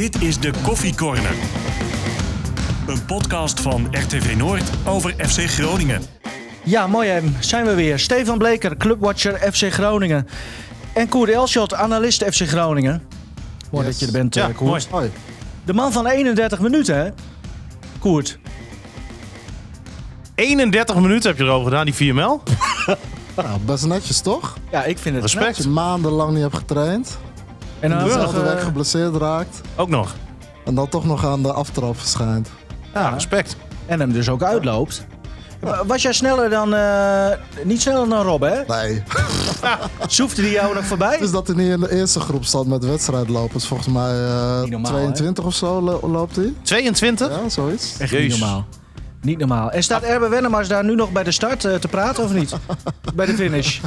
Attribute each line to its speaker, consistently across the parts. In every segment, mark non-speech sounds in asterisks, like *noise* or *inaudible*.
Speaker 1: Dit is de Koffie Corner. Een podcast van RTV Noord over FC Groningen.
Speaker 2: Ja, mooi hè. Zijn we weer. Stefan Bleker, clubwatcher FC Groningen. En Koert Elschot, analist FC Groningen. Mooi
Speaker 3: Yes.
Speaker 2: dat je er bent,
Speaker 4: Ja,
Speaker 2: eh, Koert.
Speaker 4: mooi.
Speaker 3: Hoi.
Speaker 2: De man van 31 minuten, hè? Koert.
Speaker 4: 31 minuten heb je erover gedaan, die 4 ml. *laughs*
Speaker 3: Nou, best netjes toch?
Speaker 2: Ja, ik vind het
Speaker 4: Respect.
Speaker 3: Als je maandenlang niet hebt getraind.
Speaker 2: En dan
Speaker 3: dezelfde week
Speaker 2: eh,
Speaker 3: geblesseerd raakt.
Speaker 4: Ook nog.
Speaker 3: En dan toch nog aan de aftrap verschijnt.
Speaker 4: Ja, respect.
Speaker 2: en hem dus ook uitloopt. Was jij sneller dan... eh, niet sneller dan Rob, hè?
Speaker 3: Nee. *laughs*
Speaker 2: Zoefde die jou nog voorbij?
Speaker 3: Dus dat hij niet in de eerste groep staat met wedstrijdlopers. Volgens mij eh,
Speaker 2: Niet normaal,
Speaker 3: 22 of zo lo- loopt hij.
Speaker 4: 22?
Speaker 3: Ja, zoiets.
Speaker 2: Echt
Speaker 4: Jezus.
Speaker 2: niet normaal. Niet normaal. En staat Erbe Wennemars daar nu nog bij de start eh, te praten of niet? *laughs* bij de finish.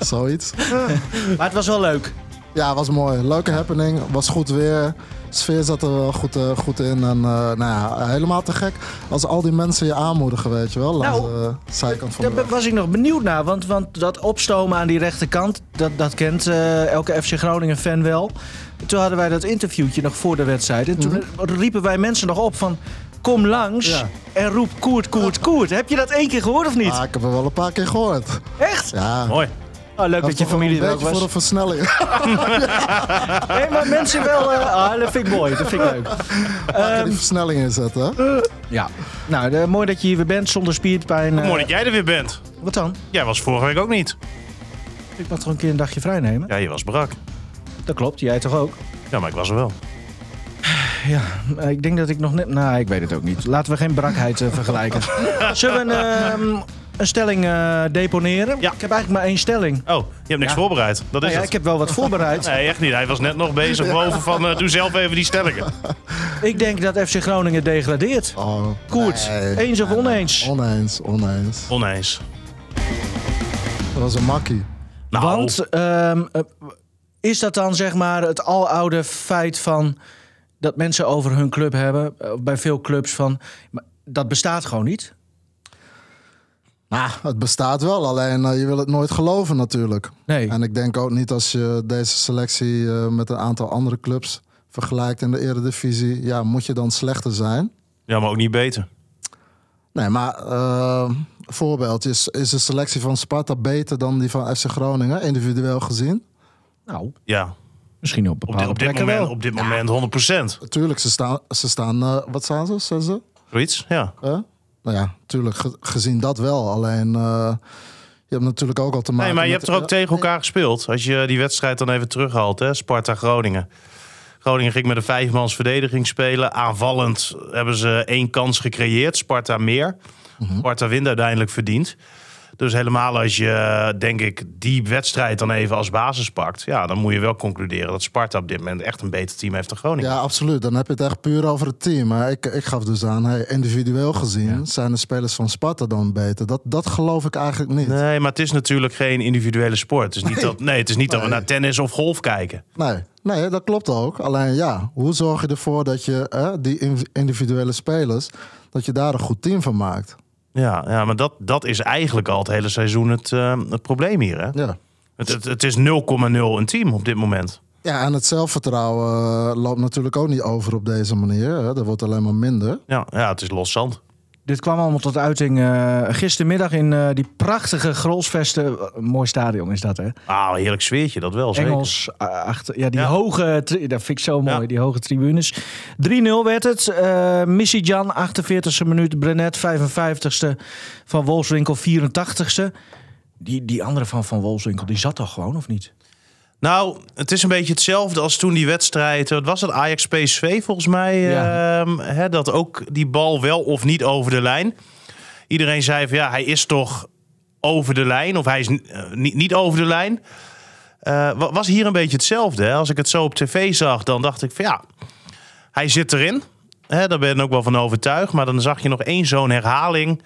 Speaker 3: Zoiets. *laughs*
Speaker 2: Maar het was wel leuk.
Speaker 3: Ja, was mooi. Leuke happening. Was goed weer. Sfeer zat er wel goed, eh, goed in. En eh, nou ja, helemaal te gek als al die mensen je aanmoedigen, weet je wel. Langs
Speaker 2: Nou,
Speaker 3: de zijkant van
Speaker 2: Daar was ik nog benieuwd naar. Want, want dat opstomen aan die rechterkant, dat, dat kent eh, elke FC Groningen fan wel. Toen hadden wij dat interviewtje nog voor de wedstrijd. En toen riepen wij mensen nog op van... Kom langs
Speaker 3: Ja.
Speaker 2: en roep Koert, Koert, Koert. Heb je dat één keer gehoord of niet?
Speaker 3: Ah, ik heb er wel een paar keer gehoord.
Speaker 2: Echt?
Speaker 3: Ja.
Speaker 4: Mooi.
Speaker 2: Oh, leuk dat je familie er ook
Speaker 3: beetje voor een
Speaker 2: was.
Speaker 3: versnelling. *laughs*
Speaker 2: Nee, maar mensen wel... eh, ah, dat vind ik mooi. Dat vind ik leuk.
Speaker 3: Ehm, die versnelling inzetten. hè?
Speaker 2: Ja. Nou, eh, mooi dat je hier weer bent zonder spierpijn. eh.
Speaker 4: Mooi dat jij er weer bent.
Speaker 2: Wat dan?
Speaker 4: Jij was vorige week ook niet.
Speaker 2: Ik mag toch een keer een dagje vrij nemen?
Speaker 4: Ja, je was brak.
Speaker 2: Dat klopt, jij toch ook?
Speaker 4: Ja, maar ik was er wel.
Speaker 2: Ja, ik denk dat ik nog net... Nou, ik weet het ook niet. Laten we geen brakheid vergelijken. *laughs* Zullen we een, ehm, een stelling eh, deponeren?
Speaker 4: Ja.
Speaker 2: Ik heb eigenlijk maar één stelling.
Speaker 4: Oh, je hebt niks
Speaker 2: Ja.
Speaker 4: voorbereid. Dat is
Speaker 2: Nou ja,
Speaker 4: het.
Speaker 2: ik heb wel wat voorbereid. *laughs*
Speaker 4: Nee, echt niet. Hij was net nog bezig *laughs* boven van... eh, doe zelf even die stellingen. *laughs*
Speaker 2: Ik denk dat FC Groningen degradeert.
Speaker 3: Oh,
Speaker 2: Koert,
Speaker 3: nee.
Speaker 2: eens of oneens?
Speaker 3: Oneens, oneens.
Speaker 4: Oneens.
Speaker 3: Dat was een makkie.
Speaker 4: Nou,
Speaker 2: Want ehm, eh, is dat dan zeg maar het aloude feit van... dat mensen over hun club hebben, bij veel clubs van... dat bestaat gewoon niet?
Speaker 3: Nou, het bestaat wel, alleen eh, je wil het nooit geloven natuurlijk.
Speaker 2: Nee.
Speaker 3: En ik denk ook niet als je deze selectie eh, met een aantal andere clubs vergelijkt in de eredivisie, ja, moet je dan slechter zijn?
Speaker 4: ja, maar ook niet beter.
Speaker 3: Nee, maar eh, voorbeeld, is, is de selectie van Sparta beter dan die van FC Groningen, individueel gezien?
Speaker 2: Nou,
Speaker 4: Ja,
Speaker 2: misschien op
Speaker 4: op dit,
Speaker 2: bepaalde
Speaker 4: op dit
Speaker 2: plekken
Speaker 4: moment,
Speaker 2: wel.
Speaker 4: op dit moment 100%.
Speaker 3: Tuurlijk, ze staan, ze staan eh, wat staan ze, zesde?
Speaker 4: Zoiets, ja.
Speaker 3: Nou ja, tuurlijk, ge- gezien dat wel. Alleen, eh, je hebt natuurlijk ook al te maken
Speaker 4: Nee, maar je hebt er ook tegen elkaar gespeeld. Als je die wedstrijd dan even terughaalt, hè? Sparta-Groningen. Groningen ging met een vijfmans verdediging spelen. Aanvallend hebben ze één kans gecreëerd. Sparta meer. Sparta wint uiteindelijk verdiend. Dus helemaal als je, denk ik, die wedstrijd dan even als basis pakt... ja, dan moet je wel concluderen dat Sparta op dit moment echt een beter team heeft dan Groningen.
Speaker 3: Ja, absoluut. Dan heb je het echt puur over het team. Maar ik, ik gaf dus aan, hey, individueel gezien zijn de spelers van Sparta dan beter. Dat, dat geloof ik eigenlijk niet. Nee.
Speaker 4: Nee, maar het is natuurlijk geen individuele sport. Het is niet dat, nee, het is niet dat we naar tennis of golf kijken.
Speaker 3: Nee, dat klopt ook. Alleen ja, hoe zorg je ervoor dat je eh, die in- individuele spelers, dat je daar een goed team van maakt?
Speaker 4: Ja, ja maar dat, dat is eigenlijk al het hele seizoen het, eh, het probleem hier. Hè?
Speaker 3: Ja.
Speaker 4: Het, het, het is 0,0 een team op dit moment.
Speaker 3: Ja, en het zelfvertrouwen eh, loopt natuurlijk ook niet over op deze manier. Hè. Dat wordt alleen maar minder.
Speaker 4: Ja, ja het is los zand.
Speaker 2: Dit kwam allemaal tot uiting eh, gistermiddag in eh, die prachtige Grolsvesten. Een mooi stadion is dat, hè?
Speaker 4: Ah, heerlijk sfeertje, dat wel zeker.
Speaker 2: Engels eh, achter. Ja, die
Speaker 4: Ja.
Speaker 2: hoge. Dat vind ik zo mooi,
Speaker 4: Ja.
Speaker 2: die hoge tribunes. 3-0 werd het. Eh Missy Jan, 48e minuut. Brenet, 55e. Van Wolfswinkel, 84e. Die, die andere van Van Wolfswinkel, die zat toch gewoon, of niet?
Speaker 4: Nou, het is een beetje hetzelfde als toen die wedstrijd... Wat was het? Ajax PSV volgens mij.
Speaker 2: Ja.
Speaker 4: ehm, hè, dat ook die bal wel of niet over de lijn. Iedereen zei van ja, hij is toch over de lijn. Of hij is eh, niet, niet over de lijn. Eh, wa- was hier een beetje hetzelfde. Hè? Als ik het zo op tv zag, dan dacht ik van ja, hij zit erin. Hè, daar ben ik ook wel van overtuigd. Maar dan zag je nog één zo'n herhaling.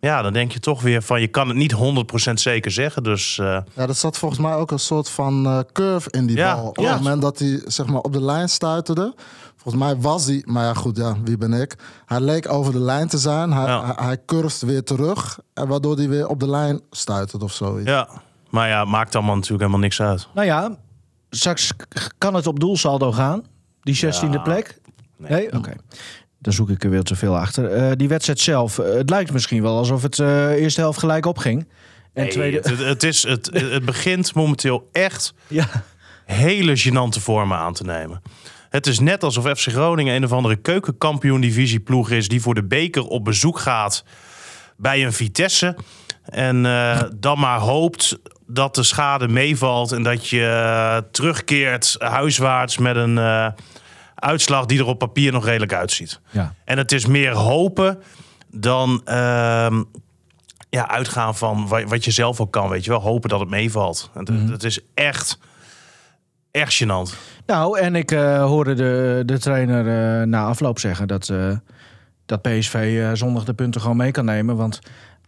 Speaker 4: Ja, dan denk je toch weer van je kan het niet 100% zeker zeggen. Dus eh,
Speaker 3: Ja, er zat volgens mij ook een soort van eh, curve in die
Speaker 4: Ja,
Speaker 3: bal. Op
Speaker 4: ja.
Speaker 3: het moment dat hij zeg maar, op de lijn stuiterde. Volgens mij was hij, maar ja goed, ja, wie ben ik? Hij leek over de lijn te zijn. Hij,
Speaker 4: Ja.
Speaker 3: hij, hij curft weer terug. En waardoor hij weer op de lijn stuitert of zoiets.
Speaker 4: ja, maar ja, maakt allemaal natuurlijk helemaal niks uit.
Speaker 2: Nou ja, straks kan het op doelsaldo gaan. Die 16e
Speaker 4: Ja.
Speaker 2: plek? Nee? Oké. Dan zoek ik er weer te veel achter. Eh, die wedstrijd zelf, eh, het lijkt misschien wel alsof het eh, eerste helft gelijk opging. En
Speaker 4: Nee,
Speaker 2: tweede...
Speaker 4: het, het, is, het, *laughs* het begint momenteel echt
Speaker 2: Ja.
Speaker 4: hele gênante vormen aan te nemen. Het is net alsof FC Groningen een of andere keukenkampioen divisieploeg is... die voor de beker op bezoek gaat bij een Vitesse. En dan maar hoopt dat de schade meevalt... en dat je terugkeert huiswaarts met een uitslag... die er op papier nog redelijk uitziet.
Speaker 2: ja.
Speaker 4: En het is meer hopen dan ehm, ja, uitgaan van wa- wat je zelf ook kan. Weet je wel, hopen dat het meevalt. Het, het is echt, echt gênant.
Speaker 2: Nou, en ik eh, hoorde de, de trainer eh, na afloop zeggen dat, eh, dat PSV zondag de punten gewoon mee kan nemen. Want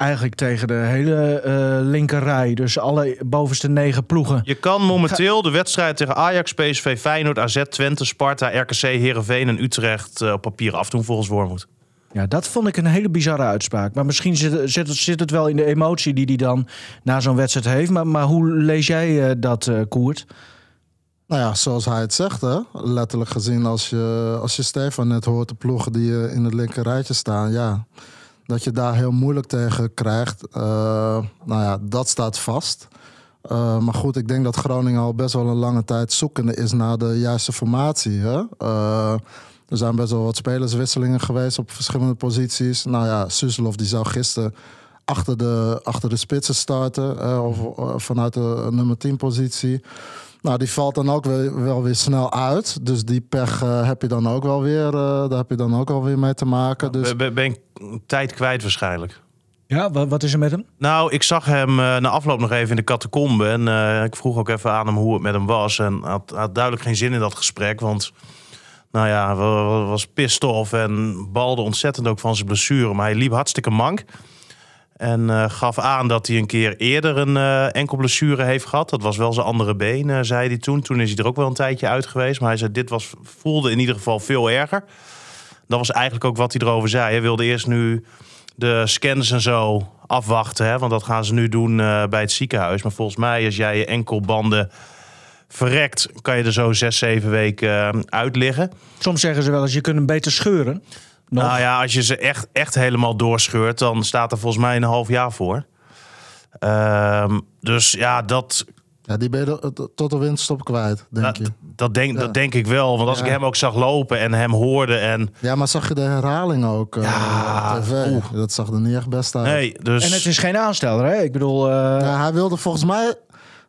Speaker 2: eigenlijk tegen de hele eh linkerrij, dus alle bovenste negen ploegen.
Speaker 4: Je kan momenteel de wedstrijd tegen Ajax, PSV, Feyenoord, AZ, Twente, Sparta, RKC, Heerenveen en Utrecht eh, op papier afdoen volgens Wormoed.
Speaker 2: Ja, dat vond ik een hele bizarre uitspraak. Maar misschien zit, zit, het, zit het wel in de emotie die hij dan na zo'n wedstrijd heeft. Maar, maar hoe lees jij eh, dat, eh, Koert?
Speaker 3: Nou ja, zoals hij het zegt, hè? letterlijk gezien, als je, als je Stefan net hoort, de ploegen die in het linker rijtje staan, ja, dat je daar heel moeilijk tegen krijgt. Eh, nou ja, dat staat vast. Eh, maar goed, ik denk dat Groningen al best wel een lange tijd zoekende is naar de juiste formatie. Hè? Eh, er zijn best wel wat spelerswisselingen geweest op verschillende posities. Nou ja, Suslov die zou gisteren achter de, achter de spitsen starten. of vanuit de nummer 10 positie. Nou, die valt dan ook wel, wel weer snel uit. Dus die pech eh, heb je dan ook wel weer. eh, daar heb je dan ook wel weer mee te maken. Dus
Speaker 4: Ben, ben- ben ik tijd kwijt waarschijnlijk.
Speaker 2: Ja, wat, wat is er met hem?
Speaker 4: Nou, ik zag hem eh, na afloop nog even in de catacombe. En eh, ik vroeg ook even aan hem hoe het met hem was. En hij had, had duidelijk geen zin in dat gesprek. Want, nou ja, wa- wa- was pissed off en balde ontzettend ook van zijn blessure. Maar hij liep hartstikke mank. En eh, gaf aan dat hij een keer eerder een eh, enkel blessure heeft gehad. Dat was wel zijn andere been, eh, zei hij toen. Toen is hij er ook wel een tijdje uit geweest. Maar hij zei, dit was, voelde in ieder geval veel erger. Dat was eigenlijk ook wat hij erover zei. Hij wilde eerst nu de scans en zo afwachten. Hè? Want dat gaan ze nu doen bij het ziekenhuis. Maar volgens mij, als jij je enkelbanden verrekt... kan je er zo zes, zeven weken uit liggen.
Speaker 2: Soms zeggen ze wel eens, je kunt hem beter scheuren. Nog.
Speaker 4: Nou ja, als je ze echt, echt helemaal doorscheurt... dan staat er volgens mij een half jaar voor. Ehm, dus ja, dat,
Speaker 3: ja, die ben je tot de winststop kwijt, denk
Speaker 4: dat,
Speaker 3: je.
Speaker 4: dat, denk,
Speaker 3: Ja.
Speaker 4: dat denk ik wel. Want als
Speaker 3: Ja.
Speaker 4: ik hem ook zag lopen en hem hoorde... en
Speaker 3: Ja, maar zag je de herhaling ook eh,
Speaker 4: Ja,
Speaker 3: op tv?
Speaker 4: oeh.
Speaker 3: Dat zag er niet echt best uit.
Speaker 4: nee, dus...
Speaker 2: En het is geen aansteller, hè? Ik bedoel, eh,
Speaker 3: Ja, hij wilde volgens mij...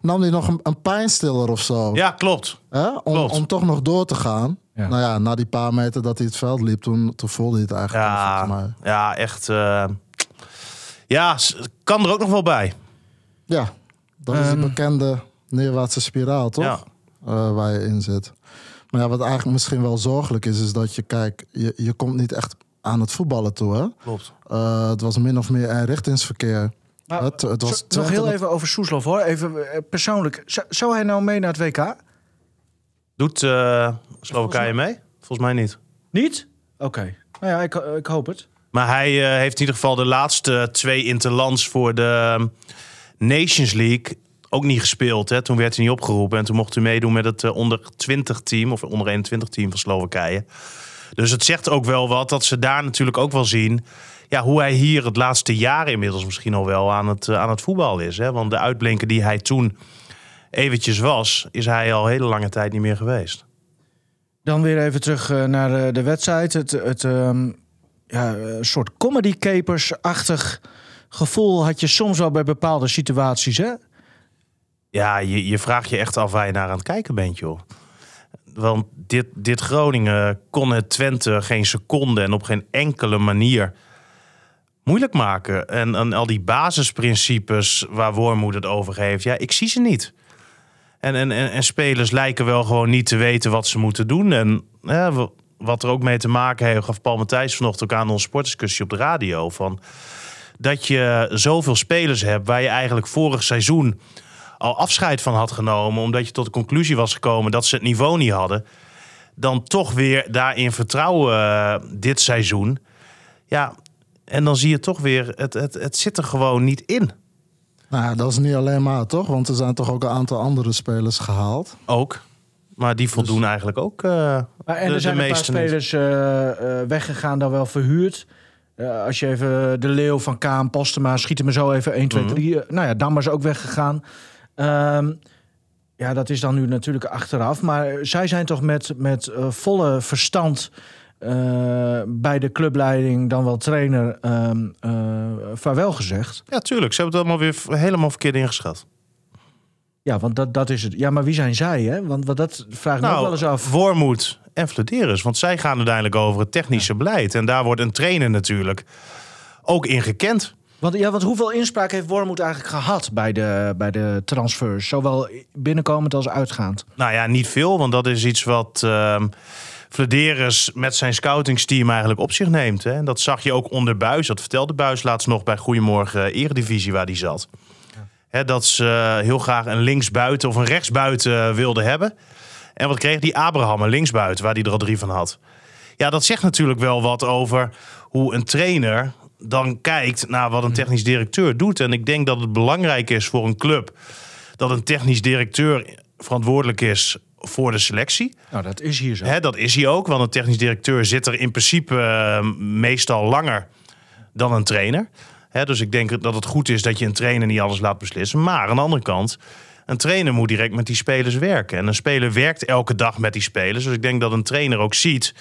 Speaker 3: Nam hij nog een, een pijnstiller of zo.
Speaker 4: Ja, klopt.
Speaker 3: Hè? Om,
Speaker 4: klopt.
Speaker 3: om toch nog door te gaan.
Speaker 2: Ja.
Speaker 3: Nou ja, na die paar meter dat hij het veld liep, toen, toen voelde hij het eigenlijk
Speaker 4: Ja,
Speaker 3: mij.
Speaker 4: ja echt... eh, ja, kan er ook nog wel bij.
Speaker 3: Ja, dat is
Speaker 2: Ehm.
Speaker 3: de bekende neerwaartse spiraal, toch?
Speaker 4: Ja.
Speaker 3: Eh, waar je in zit. Maar ja, wat eigenlijk misschien wel zorgelijk is, is dat je, kijk, je, je komt niet echt aan het voetballen toe, hè?
Speaker 4: Klopt.
Speaker 3: Eh, het was min of meer eenrichtingsverkeer.
Speaker 2: maar
Speaker 3: het, het was
Speaker 2: zo- nog heel even over Soeslof, hoor. Even persoonlijk. Zou, zou hij nou mee naar het WK?
Speaker 4: Doet Slowakije mee? Volgens mij niet.
Speaker 2: Niet? Oké. Nou ja, ik, ik hoop het.
Speaker 4: Maar hij eh, heeft in ieder geval de laatste twee interlands voor de um, Nations League ook niet gespeeld. Hè? Toen werd hij niet opgeroepen en toen mocht hij meedoen met het eh, onder 20 team of onder 21 team van Slowakije. Dus het zegt ook wel wat dat ze daar natuurlijk ook wel zien. Ja, hoe hij hier het laatste jaar inmiddels misschien al wel aan het, eh, aan het voetbal is. Hè? Want de uitblinker die hij toen eventjes was, is hij al hele lange tijd niet meer geweest.
Speaker 2: Dan weer even terug eh, naar de wedstrijd. Het, het ehm, ja, een soort comedy capers-achtig gevoel had je soms wel bij bepaalde situaties, hè?
Speaker 4: Ja, je, je vraagt je echt af waar je naar aan het kijken bent, joh. Want dit, dit Groningen kon het Twente geen seconde en op geen enkele manier moeilijk maken. En, en al die basisprincipes waar Wormoed het over heeft, ja, ik zie ze niet. En, en, en, spelers lijken wel gewoon niet te weten wat ze moeten doen. En wat er ook mee te maken heeft, gaf Paul Matthijs vanochtend ook aan onze sportdiscussie op de radio. Van dat je zoveel spelers hebt waar je eigenlijk vorig seizoen al afscheid van had genomen. omdat je tot de conclusie was gekomen dat ze het niveau niet hadden. dan toch weer daarin vertrouwen eh, dit seizoen. Ja, en dan zie je toch weer, het, het, het zit er gewoon niet in.
Speaker 3: Nou ja, dat is niet alleen maar, toch? Want er zijn toch ook een aantal andere spelers gehaald.
Speaker 4: Ook. Maar die voldoen eigenlijk ook. eh,
Speaker 2: Maar en
Speaker 4: de-
Speaker 2: er zijn
Speaker 4: de
Speaker 2: een paar spelers eh, eh, weggegaan, dan wel verhuurd. Eh, als je even de Leeuw van Kaan, Postema, schieten me zo even 1, 2,
Speaker 4: Mhm.
Speaker 2: 3. Nou ja, Dammers ook weggegaan. Ehm, ja, dat is dan nu natuurlijk achteraf. Maar zij zijn toch met, met eh, volle verstand eh, bij de clubleiding, dan wel trainer, ehm eh, vaarwel gezegd.
Speaker 4: Ja, tuurlijk. Ze hebben het allemaal weer helemaal verkeerd ingeschat.
Speaker 2: Ja, want dat, dat is het. Ja, maar wie zijn zij, hè? Want, want dat vraag ik me ook wel eens af.
Speaker 4: Wormoed en Flederis. Want zij gaan uiteindelijk over het technische beleid. En daar wordt een trainer natuurlijk ook in gekend.
Speaker 2: Want, ja, want hoeveel inspraak heeft Wormoed eigenlijk gehad bij de, bij de transfers? Zowel binnenkomend als uitgaand.
Speaker 4: Nou ja, niet veel. Want dat is iets wat ehm Flederis met zijn scoutingsteam eigenlijk op zich neemt. Hè. En dat zag je ook onder Buis. Dat vertelde Buis laatst nog bij Goedemorgen Eredivisie waar die zat. Hè, dat ze heel graag een linksbuiten of een rechtsbuiten wilden hebben. En wat kreeg die Abraham, een linksbuiten, waar die er al drie van had. Ja, dat zegt natuurlijk wel wat over hoe een trainer dan kijkt naar wat een technisch directeur doet. En ik denk dat het belangrijk is voor een club dat een technisch directeur verantwoordelijk is voor de selectie.
Speaker 2: Nou, dat is hier zo.
Speaker 4: Hè, dat is hij ook, want een technisch directeur zit er in principe eh, meestal langer dan een trainer. Hè, dus ik denk dat het goed is dat je een trainer niet alles laat beslissen. Maar aan de andere kant, een trainer moet direct met die spelers werken. En een speler werkt elke dag met die spelers. Dus ik denk dat een trainer ook ziet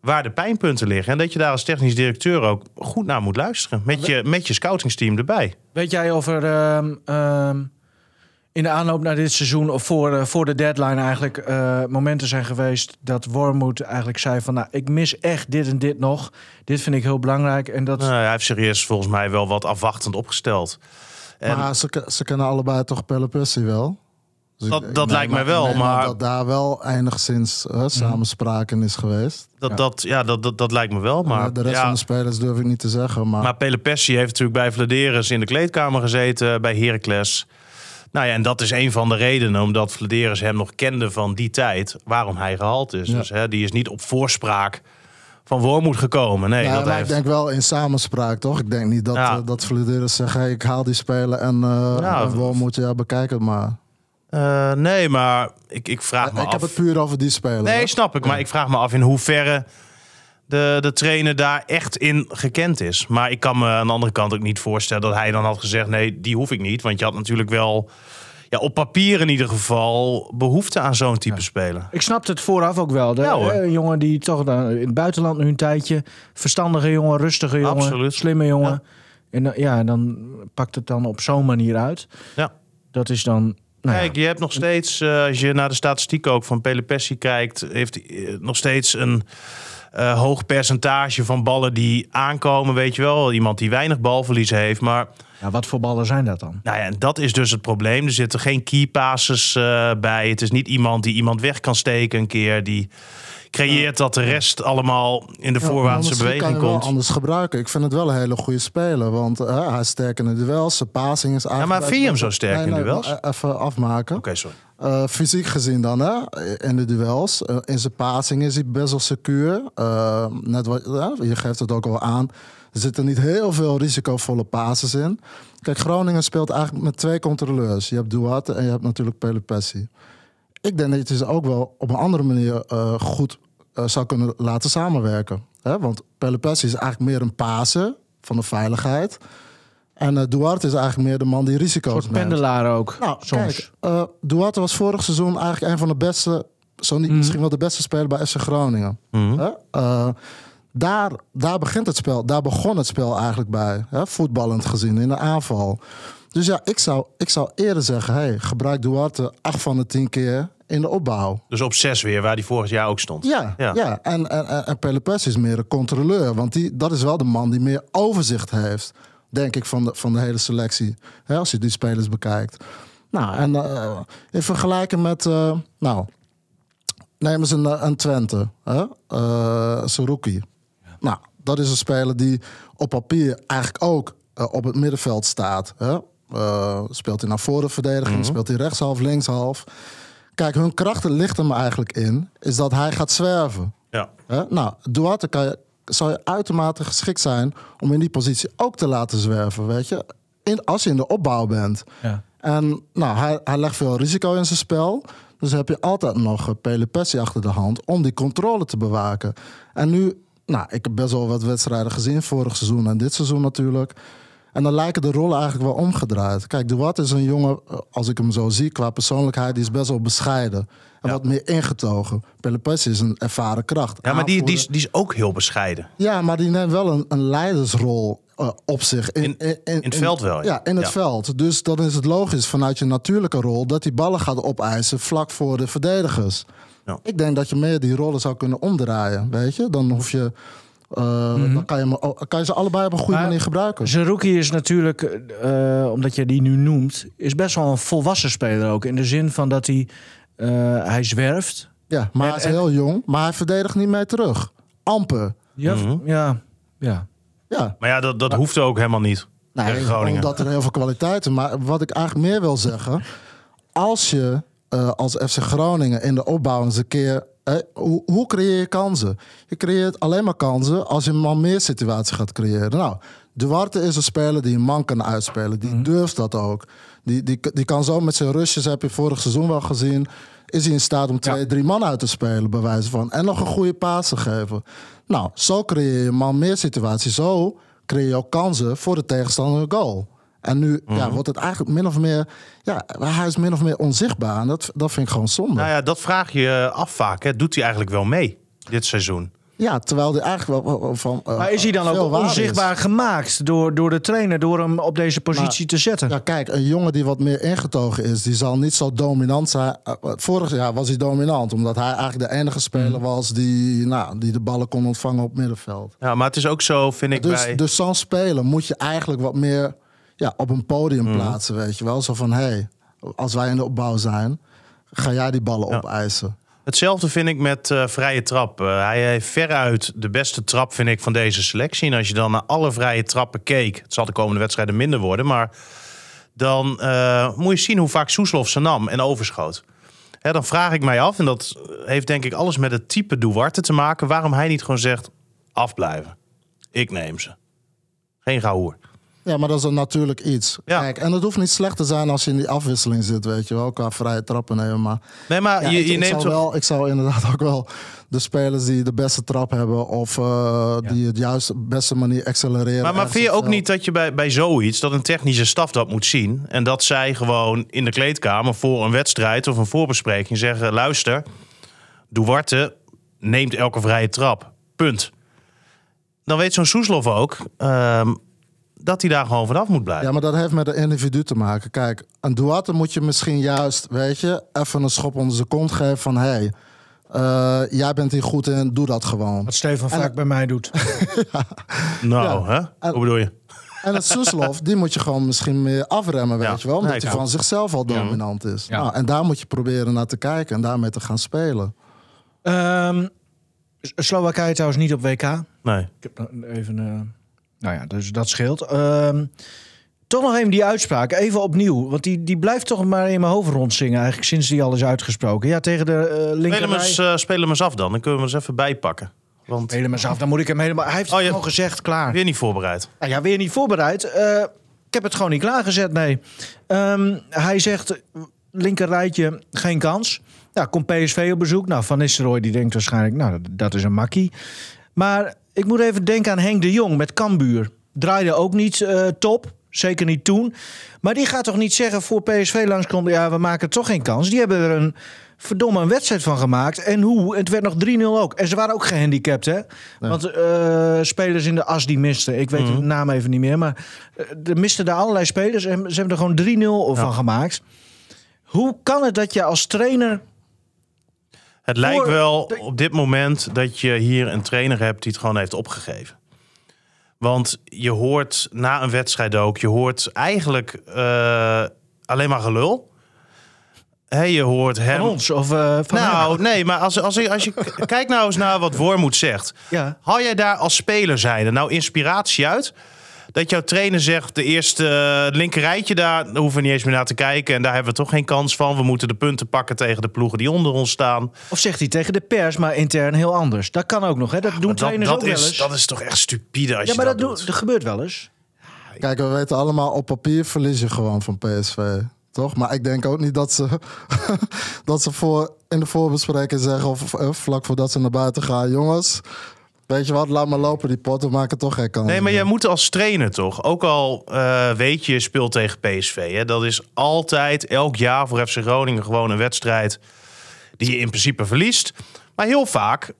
Speaker 4: waar de pijnpunten liggen. En dat je daar als technisch directeur ook goed naar moet luisteren. Met je, met je scoutingsteam erbij.
Speaker 2: Weet jij of er ehm, ehm, in de aanloop naar dit seizoen... of voor, eh, voor de deadline eigenlijk eh, momenten zijn geweest... dat Wormoed eigenlijk zei van... nou, ik mis echt dit en dit nog. Dit vind ik heel belangrijk. En dat...
Speaker 4: Nou, hij heeft eerst volgens mij wel wat afwachtend opgesteld. En-
Speaker 3: Maar ze, ze kennen allebei toch Pelle Pussy wel? Dus
Speaker 4: Dat-
Speaker 3: ik-
Speaker 4: dat
Speaker 3: ik
Speaker 4: lijkt mij wel, maar-
Speaker 3: Dat daar wel enigszins uh, samenspraak in is geweest.
Speaker 4: Dat,
Speaker 2: Ja.
Speaker 4: dat, ja, dat, dat, dat lijkt me wel. Maar,
Speaker 3: de rest
Speaker 4: ja,
Speaker 3: van de spelers durf ik niet te zeggen. Maar,
Speaker 4: maar Pele Pessi heeft natuurlijk bij Vladeris in de kleedkamer gezeten bij Heracles. Nou ja, en dat is een van de redenen, omdat Vladeris hem nog kende van die tijd, waarom hij gehaald is.
Speaker 3: Ja.
Speaker 4: Dus hè, die is niet op voorspraak van Wormoed gekomen. Nee,
Speaker 3: Ja,
Speaker 4: dat heeft...
Speaker 3: ik denk wel in samenspraak, toch? Ik denk niet dat,
Speaker 4: Ja.
Speaker 3: eh, dat zegt... Hey, ik haal die spelen en uh,
Speaker 4: Ja,
Speaker 3: moet je ja, bekijken het maar.
Speaker 4: Eh, nee, maar ik, ik vraag me
Speaker 3: ik
Speaker 4: af.
Speaker 3: heb het puur over die speler.
Speaker 4: Nee,
Speaker 3: hè?
Speaker 4: snap ik. Maar ik vraag me af in hoeverre de, de trainer daar echt in gekend is. Maar ik kan me aan de andere kant ook niet voorstellen dat hij dan had gezegd: nee, die hoef ik niet. Want je had natuurlijk wel, ja, op papier in ieder geval, behoefte aan zo'n type speler.
Speaker 2: Ik snapte het vooraf ook wel. De,
Speaker 4: Ja,
Speaker 2: eh, jongen die toch dan in het buitenland nu een tijdje... verstandige jongen, rustige jongen,
Speaker 4: Absoluut.
Speaker 2: slimme jongen.
Speaker 4: Ja.
Speaker 2: En dan- ja, dan pakt het dan op zo'n manier uit.
Speaker 4: Ja.
Speaker 2: Dat is dan... Nou.
Speaker 4: Kijk, je hebt nog steeds, eh, als je naar de statistiek ook van Pele Pessi kijkt, heeft hij eh, nog steeds een eh, hoog percentage van ballen die aankomen. Weet je wel, iemand die weinig balverlies heeft. Maar
Speaker 2: Ja, wat voor ballen zijn dat dan?
Speaker 4: Nou ja, en dat is dus het probleem. Er zitten geen key passes eh, bij. Het is niet iemand die iemand weg kan steken een keer. Die creëert dat de rest allemaal in de
Speaker 3: Ja,
Speaker 4: voorwaartse
Speaker 3: kan
Speaker 4: beweging
Speaker 3: wel
Speaker 4: komt.
Speaker 3: anders gebruiken. Ik vind het wel een hele goede speler. Want eh, hij is sterk in de duels. Zijn passing is eigenlijk...
Speaker 4: maar vind je hem zo sterk in duels?
Speaker 3: maar Even afmaken.
Speaker 4: Oké, sorry.
Speaker 3: Eh, fysiek gezien dan, hè? In de duels. Eh, in zijn passing is hij best wel secuur. Eh, net wat, je geeft het ook al aan. Er zitten niet heel veel risicovolle passes in. Kijk, Groningen speelt eigenlijk met twee controleurs. Je hebt Duarte en je hebt natuurlijk Pele Pessi. Ik denk dat je ze ook wel op een andere manier goed zou kunnen laten samenwerken. Hè? Want Pele Pessi is eigenlijk meer een paser van de veiligheid. En eh, Duarte is eigenlijk meer de man die
Speaker 2: Een
Speaker 3: risico's
Speaker 2: soort
Speaker 3: neemt.
Speaker 2: pendelaar ook,
Speaker 3: Nou,
Speaker 2: soms.
Speaker 3: kijk, eh, Duarte was vorig seizoen eigenlijk een van de beste, zo niet misschien wel de beste speler bij FC Groningen. Hè? Eh, daar, daar begint het spel, daar begon het spel eigenlijk bij, hè? voetballend gezien in de aanval. Dus ja, ik zou, ik zou eerder zeggen, hey, gebruik Duarte acht van de tien keer in de opbouw.
Speaker 4: Dus op zes weer, waar die vorig jaar ook stond.
Speaker 3: Ja,
Speaker 4: Ja.
Speaker 3: ja. En, en, en, en Pelle Pes is meer een controleur. Want die, dat is wel de man die meer overzicht heeft, denk ik, van de, van de hele selectie. Hè, als je die spelers bekijkt. Nou, en eh, in vergelijking met, eh, nou, neem eens een, eh, een Twente, hè? Saruki. Nou, dat is een speler die op papier eigenlijk ook op het middenveld staat. Hè? Speelt hij naar voren verdediging, speelt hij rechtshalf, linkshalf. Kijk, hun krachten ligt hem eigenlijk in, is dat hij gaat zwerven.
Speaker 4: Ja.
Speaker 3: Hè? Nou, Duarte kan je, zou je uitermate geschikt zijn om in die positie ook te laten zwerven, weet je? In, als je in de opbouw bent.
Speaker 2: Ja.
Speaker 3: En nou, hij, hij legt veel risico in zijn spel. Dus heb je altijd nog Pele Pessi achter de hand om die controle te bewaken. En nu, nou, ik heb best wel wat wedstrijden gezien, vorig seizoen en dit seizoen natuurlijk. En dan lijken de rollen eigenlijk wel omgedraaid. Kijk, De Wat is een jongen, eh, als ik hem zo zie, qua persoonlijkheid, die is best wel bescheiden. En wat meer ingetogen. Pelle is een ervaren kracht.
Speaker 4: Ja, maar die, die, is, die is ook heel bescheiden.
Speaker 3: Ja, maar die neemt wel een, een leidersrol uh, op zich.
Speaker 4: In, in, in, in het veld wel.
Speaker 3: Ja, in het veld. Dus dan is het logisch vanuit je natuurlijke rol... dat die ballen gaat opeisen vlak voor de verdedigers. Ja. Ik denk dat je meer die rollen zou kunnen omdraaien, weet je? Dan hoef je... Uh, mm -hmm. Dan kan je, kan je, ze allebei op een goede maar manier gebruiken.
Speaker 2: Zerouki is natuurlijk, uh, omdat je die nu noemt, is best wel een volwassen speler ook. In de zin van dat hij, hij zwerft.
Speaker 3: Ja, maar en, hij is heel jong, maar hij verdedigt niet mee terug. Amper.
Speaker 2: Ja, mm -hmm. ja, ja.
Speaker 3: ja.
Speaker 4: Maar ja, dat, dat maar, hoeft ook helemaal niet.
Speaker 3: Nee, Groningen. omdat er heel veel kwaliteiten. Maar wat ik eigenlijk meer wil zeggen, als je als FC Groningen in de opbouw eens een keer eh, hoe, hoe, creëer je kansen? Je creëert alleen maar kansen als je een man meer situatie gaat creëren. Nou, Duarte is een speler die een man kan uitspelen. Die mm. durft dat ook. Die, die, die kan zo met zijn rushes, heb je vorig seizoen wel gezien... is hij in staat om twee, ja. drie man uit te spelen, bij wijze van. En nog een goede paas te geven. Nou, zo creëer je een man meer situatie. Zo creëer je ook kansen voor de tegenstander goal. En nu mm-hmm. ja, wordt het eigenlijk min of meer. Ja, hij is min of meer onzichtbaar. En dat, dat vind ik gewoon zonde.
Speaker 4: Nou ja, dat vraag je af vaak. Hè. Doet hij eigenlijk wel mee dit seizoen?
Speaker 3: Ja, terwijl hij eigenlijk wel van.
Speaker 2: Uh, maar is hij dan ook onzichtbaar is. gemaakt door, door de trainer, door hem op deze positie
Speaker 3: maar,
Speaker 2: te zetten?
Speaker 3: Ja, kijk, een jongen die wat meer ingetogen is, die zal niet zo dominant zijn. Uh, vorig jaar was hij dominant, omdat hij eigenlijk de enige speler mm. was die, nou, die de ballen kon ontvangen op middenveld.
Speaker 4: Ja, maar het is ook zo, vind ik.
Speaker 3: Dus,
Speaker 4: bij...
Speaker 3: dus zo'n speler moet je eigenlijk wat meer ja, op een podium mm. plaatsen, weet je wel. Zo van, hé, hey, als wij in de opbouw zijn, ga jij die ballen ja. opeisen.
Speaker 4: Hetzelfde vind ik met uh, vrije trap. Uh, hij heeft veruit de beste trap, vind ik, van deze selectie. En als je dan naar alle vrije trappen keek... het zal de komende wedstrijden minder worden... maar dan uh, moet je zien hoe vaak Soeslof ze nam en overschoot. Hè, dan vraag ik mij af, en dat heeft denk ik alles met het type Duarte te maken... waarom hij niet gewoon zegt, afblijven. Ik neem ze. Geen gehoor.
Speaker 3: Ja, maar dat is een natuurlijk iets. Ja. Kijk, en het hoeft niet slecht te zijn als je in die afwisseling zit, weet je wel, qua vrije trappen nemen. Maar,
Speaker 4: nee, maar
Speaker 3: ja,
Speaker 4: je, je
Speaker 3: ik
Speaker 4: neemt
Speaker 3: zou wel, ik zou inderdaad ook wel de spelers die de beste trap hebben of uh, ja. die het juist beste manier accelereren.
Speaker 4: Maar, maar vind je ook niet dat je bij, bij zoiets, dat een technische staf dat moet zien en dat zij gewoon in de kleedkamer voor een wedstrijd of een voorbespreking zeggen: luister, Duarte neemt elke vrije trap. Punt. Dan weet zo'n Soeslof ook. Uh, dat hij daar gewoon vanaf moet blijven.
Speaker 3: Ja, maar dat heeft met de individu te maken. Kijk, een Duarte moet je misschien juist, weet je, even een schop onder zijn kont geven van hé. Hey, uh, jij bent hier goed in, doe dat gewoon.
Speaker 2: Wat Stefan en, vaak bij mij doet. *laughs*
Speaker 4: ja. Nou, ja. hè? En, Hoe bedoel je?
Speaker 3: En het Soeslof, die moet je gewoon misschien meer afremmen, weet ja. je wel. Omdat nee, hij van zichzelf al dominant is. Nou, en daar moet je proberen naar te kijken en daarmee te gaan spelen.
Speaker 2: Um, Slowakije trouwens niet op WK.
Speaker 4: Nee.
Speaker 2: Ik heb even... Uh... Nou ja, dus dat scheelt. Um, toch nog even die uitspraak, even opnieuw. Want die, die blijft toch maar in mijn hoofd rondzingen, eigenlijk sinds die al is uitgesproken. Ja, tegen de uh, linkerrij...
Speaker 4: Spelen we eens, uh, spelen eens af dan, dan kunnen we hem eens even bijpakken. Want...
Speaker 2: Eens af, dan moet ik hem helemaal... Hij heeft oh, het gewoon gezegd, klaar.
Speaker 4: Weer niet voorbereid.
Speaker 2: Ja, ja weer niet voorbereid. Uh, ik heb het gewoon niet klaargezet, nee. Um, hij zegt, linkerrijtje, geen kans. Ja, komt PSV op bezoek. Nou, Van Nistelrooy die denkt waarschijnlijk, nou, dat, dat is een makkie. Maar ik moet even denken aan Henk de Jong met Cambuur. Draaide ook niet uh, top. Zeker niet toen. Maar die gaat toch niet zeggen voor PSV langskomt... ja, we maken toch geen kans. Die hebben er een verdomme een wedstrijd van gemaakt. En hoe? Het werd nog 3-0 ook. En ze waren ook gehandicapt, hè? Nee. Want uh, spelers in de as die misten. Ik weet mm -hmm. de naam even niet meer. Maar uh, er misten daar allerlei spelers. En ze hebben er gewoon 3-0 ja. van gemaakt. Hoe kan het dat je als trainer
Speaker 4: het lijkt wel op dit moment dat je hier een trainer hebt die het gewoon heeft opgegeven. Want je hoort na een wedstrijd ook, je hoort eigenlijk uh, alleen maar gelul. Hey, je hoort hem.
Speaker 2: Van ons of uh, van
Speaker 4: Nou,
Speaker 2: hem.
Speaker 4: nee, maar als, als, je, als je *laughs* kijkt nou eens naar wat Wormoed zegt.
Speaker 2: Ja.
Speaker 4: Haal jij daar als speler zijnde nou inspiratie uit? Dat jouw trainer zegt: de eerste uh, linkerrijtje daar, daar hoeven we niet eens meer naar te kijken. En daar hebben we toch geen kans van. We moeten de punten pakken tegen de ploegen die onder ons staan.
Speaker 2: Of zegt hij tegen de pers, maar intern heel anders. Dat kan ook nog, hè? Dat ja, doen trainers
Speaker 4: dat,
Speaker 2: ook
Speaker 4: is,
Speaker 2: wel eens.
Speaker 4: Dat is toch echt stupide als
Speaker 2: ja,
Speaker 4: je
Speaker 2: maar
Speaker 4: dat,
Speaker 2: dat, doet. dat gebeurt wel eens.
Speaker 3: Kijk, we weten allemaal, op papier verlies je gewoon van PSV. Toch? Maar ik denk ook niet dat ze, *laughs* dat ze voor, in de voorbespreking zeggen... of eh, vlak voordat ze naar buiten gaan... jongens, weet je wat, laat maar lopen die pot. We maken toch geen kans.
Speaker 4: Nee, maar jij moet als trainer toch, ook al eh, weet je, je speelt tegen PSV. Hè, dat is altijd, elk jaar voor FC Groningen gewoon een wedstrijd die je in principe verliest. Maar heel vaak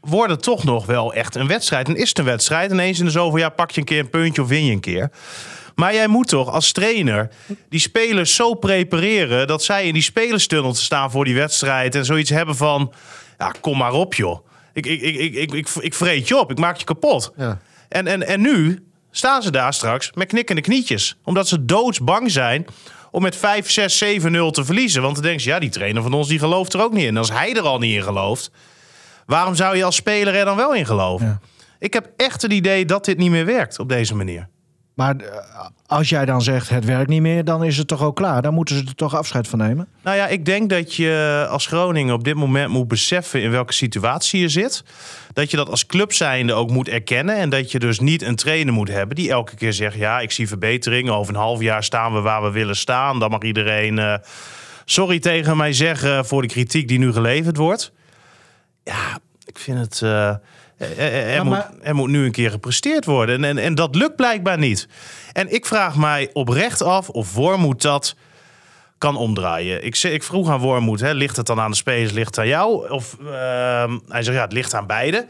Speaker 4: wordt het toch nog wel echt een wedstrijd. En is het een wedstrijd. Ineens in de zoveel jaar pak je een keer een puntje of win je een keer. Maar jij moet toch als trainer die spelers zo prepareren... dat zij in die spelerstunnel te staan voor die wedstrijd... en zoiets hebben van, ja, kom maar op joh. Ik, ik, ik, ik, ik, ik, vreet je op, ik maak je kapot.
Speaker 3: Ja.
Speaker 4: En, en, en nu staan ze daar straks met knikkende knietjes. Omdat ze doodsbang zijn om met 5, 6, 7-0 te verliezen. Want dan denken ze, ja, die trainer van ons die gelooft er ook niet in. En als hij er al niet in gelooft, waarom zou je als speler er dan wel in geloven?
Speaker 2: Ja.
Speaker 4: Ik heb echt het idee dat dit niet meer werkt op deze manier.
Speaker 2: Maar eh, als jij dan zegt het werkt niet meer, dan is het toch ook klaar. Dan moeten ze er toch afscheid van nemen.
Speaker 4: Nou ja, ik denk dat je als Groningen op dit moment moet beseffen in welke situatie je zit. Dat je dat als club zijnde ook moet erkennen. En dat je dus niet een trainer moet hebben die elke keer zegt: Ja, ik zie verbeteringen. Over een half jaar staan we waar we willen staan. Dan mag iedereen eh, sorry tegen mij zeggen voor de kritiek die nu geleverd wordt. Ja, ik vind het. eh, er, er- er
Speaker 2: Ja,
Speaker 4: moet, er moet nu een keer gepresteerd worden. En, en, en dat lukt blijkbaar niet. En ik vraag mij oprecht af of Wormoed dat kan omdraaien. Ik, ik vroeg aan Wormoed, hè, ligt het dan aan de spelers, ligt het aan jou? Of ehm, hij zegt, ja, het ligt aan beide.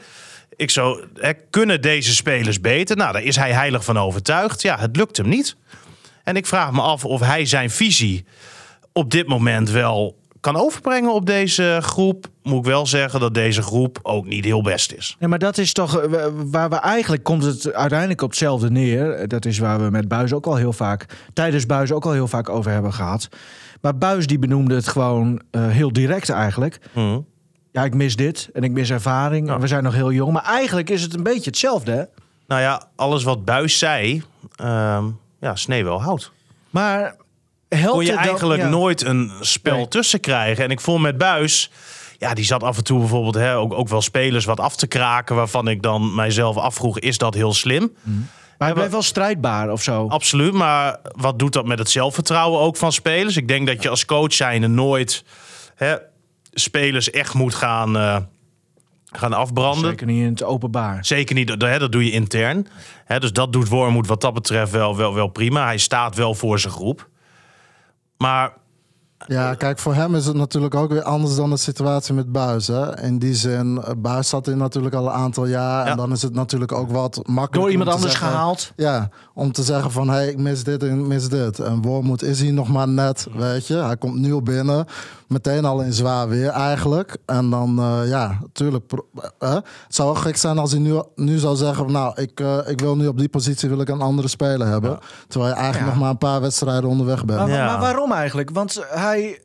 Speaker 4: Ik zo, hè, kunnen deze spelers beter? Nou, daar is hij heilig van overtuigd. Ja, het lukt hem niet. En ik vraag me af of hij zijn visie op dit moment wel kan overbrengen op deze groep. Moet ik wel zeggen dat deze groep ook niet heel best is.
Speaker 2: Nee, maar dat is toch eh, waar we eigenlijk komt het uiteindelijk op hetzelfde neer. Dat is waar we met Buis ook al heel vaak, tijdens Buis ook al heel vaak over hebben gehad. Maar Buis die benoemde het gewoon eh, heel direct eigenlijk.
Speaker 4: Hm.
Speaker 2: Ja, ik mis dit en ik mis ervaring.
Speaker 4: Ja.
Speaker 2: En we zijn nog heel jong. Maar eigenlijk is het een beetje hetzelfde. Hè?
Speaker 4: Nou ja, alles wat Buis zei, ehm, ja, snee wel hout.
Speaker 2: Maar helpt
Speaker 4: kon je
Speaker 2: het dan-
Speaker 4: eigenlijk
Speaker 2: ja.
Speaker 4: nooit een spel
Speaker 2: Nee.
Speaker 4: tussen krijgen. En ik vond met Buis, ja, die zat af en toe bijvoorbeeld hè, ook, ook wel spelers wat af te kraken. Waarvan ik dan mijzelf afvroeg, is dat heel slim?
Speaker 2: Maar hij bleef wel strijdbaar of zo.
Speaker 4: Absoluut, maar wat doet dat met het zelfvertrouwen ook van spelers? Ik denk dat je als coach zijnde nooit hè, spelers echt moet gaan, eh, gaan afbranden.
Speaker 2: Zeker niet in het openbaar.
Speaker 4: Zeker niet, dat, hè, dat doe je intern. Hè, dus dat doet Wormoed wat dat betreft wel, wel, wel prima. Hij staat wel voor zijn groep. Maar
Speaker 3: Ja, kijk, voor hem is het natuurlijk ook weer anders dan de situatie met Buis. Hè? In die zin, eh, Buis zat in natuurlijk al een aantal jaar.
Speaker 4: Ja.
Speaker 3: En dan is het natuurlijk ook wat makkelijker.
Speaker 2: Door iemand anders
Speaker 3: zeggen-
Speaker 2: gehaald.
Speaker 3: Ja, om te zeggen van, hé, hey, ik mis dit en ik mis dit. En Wormoed is hier nog maar net, weet je. Hij komt nieuw binnen, meteen al in zwaar weer eigenlijk. En dan, eh, ja, natuurlijk. pro- eh, het zou wel gek zijn als hij nu, nu zou zeggen, nou, ik, eh, ik wil nu op die positie wil ik een andere speler hebben. Terwijl je eigenlijk
Speaker 2: Ja.
Speaker 3: nog maar een paar wedstrijden onderweg bent.
Speaker 2: Maar,
Speaker 4: Ja.
Speaker 2: maar waarom eigenlijk? Want hij,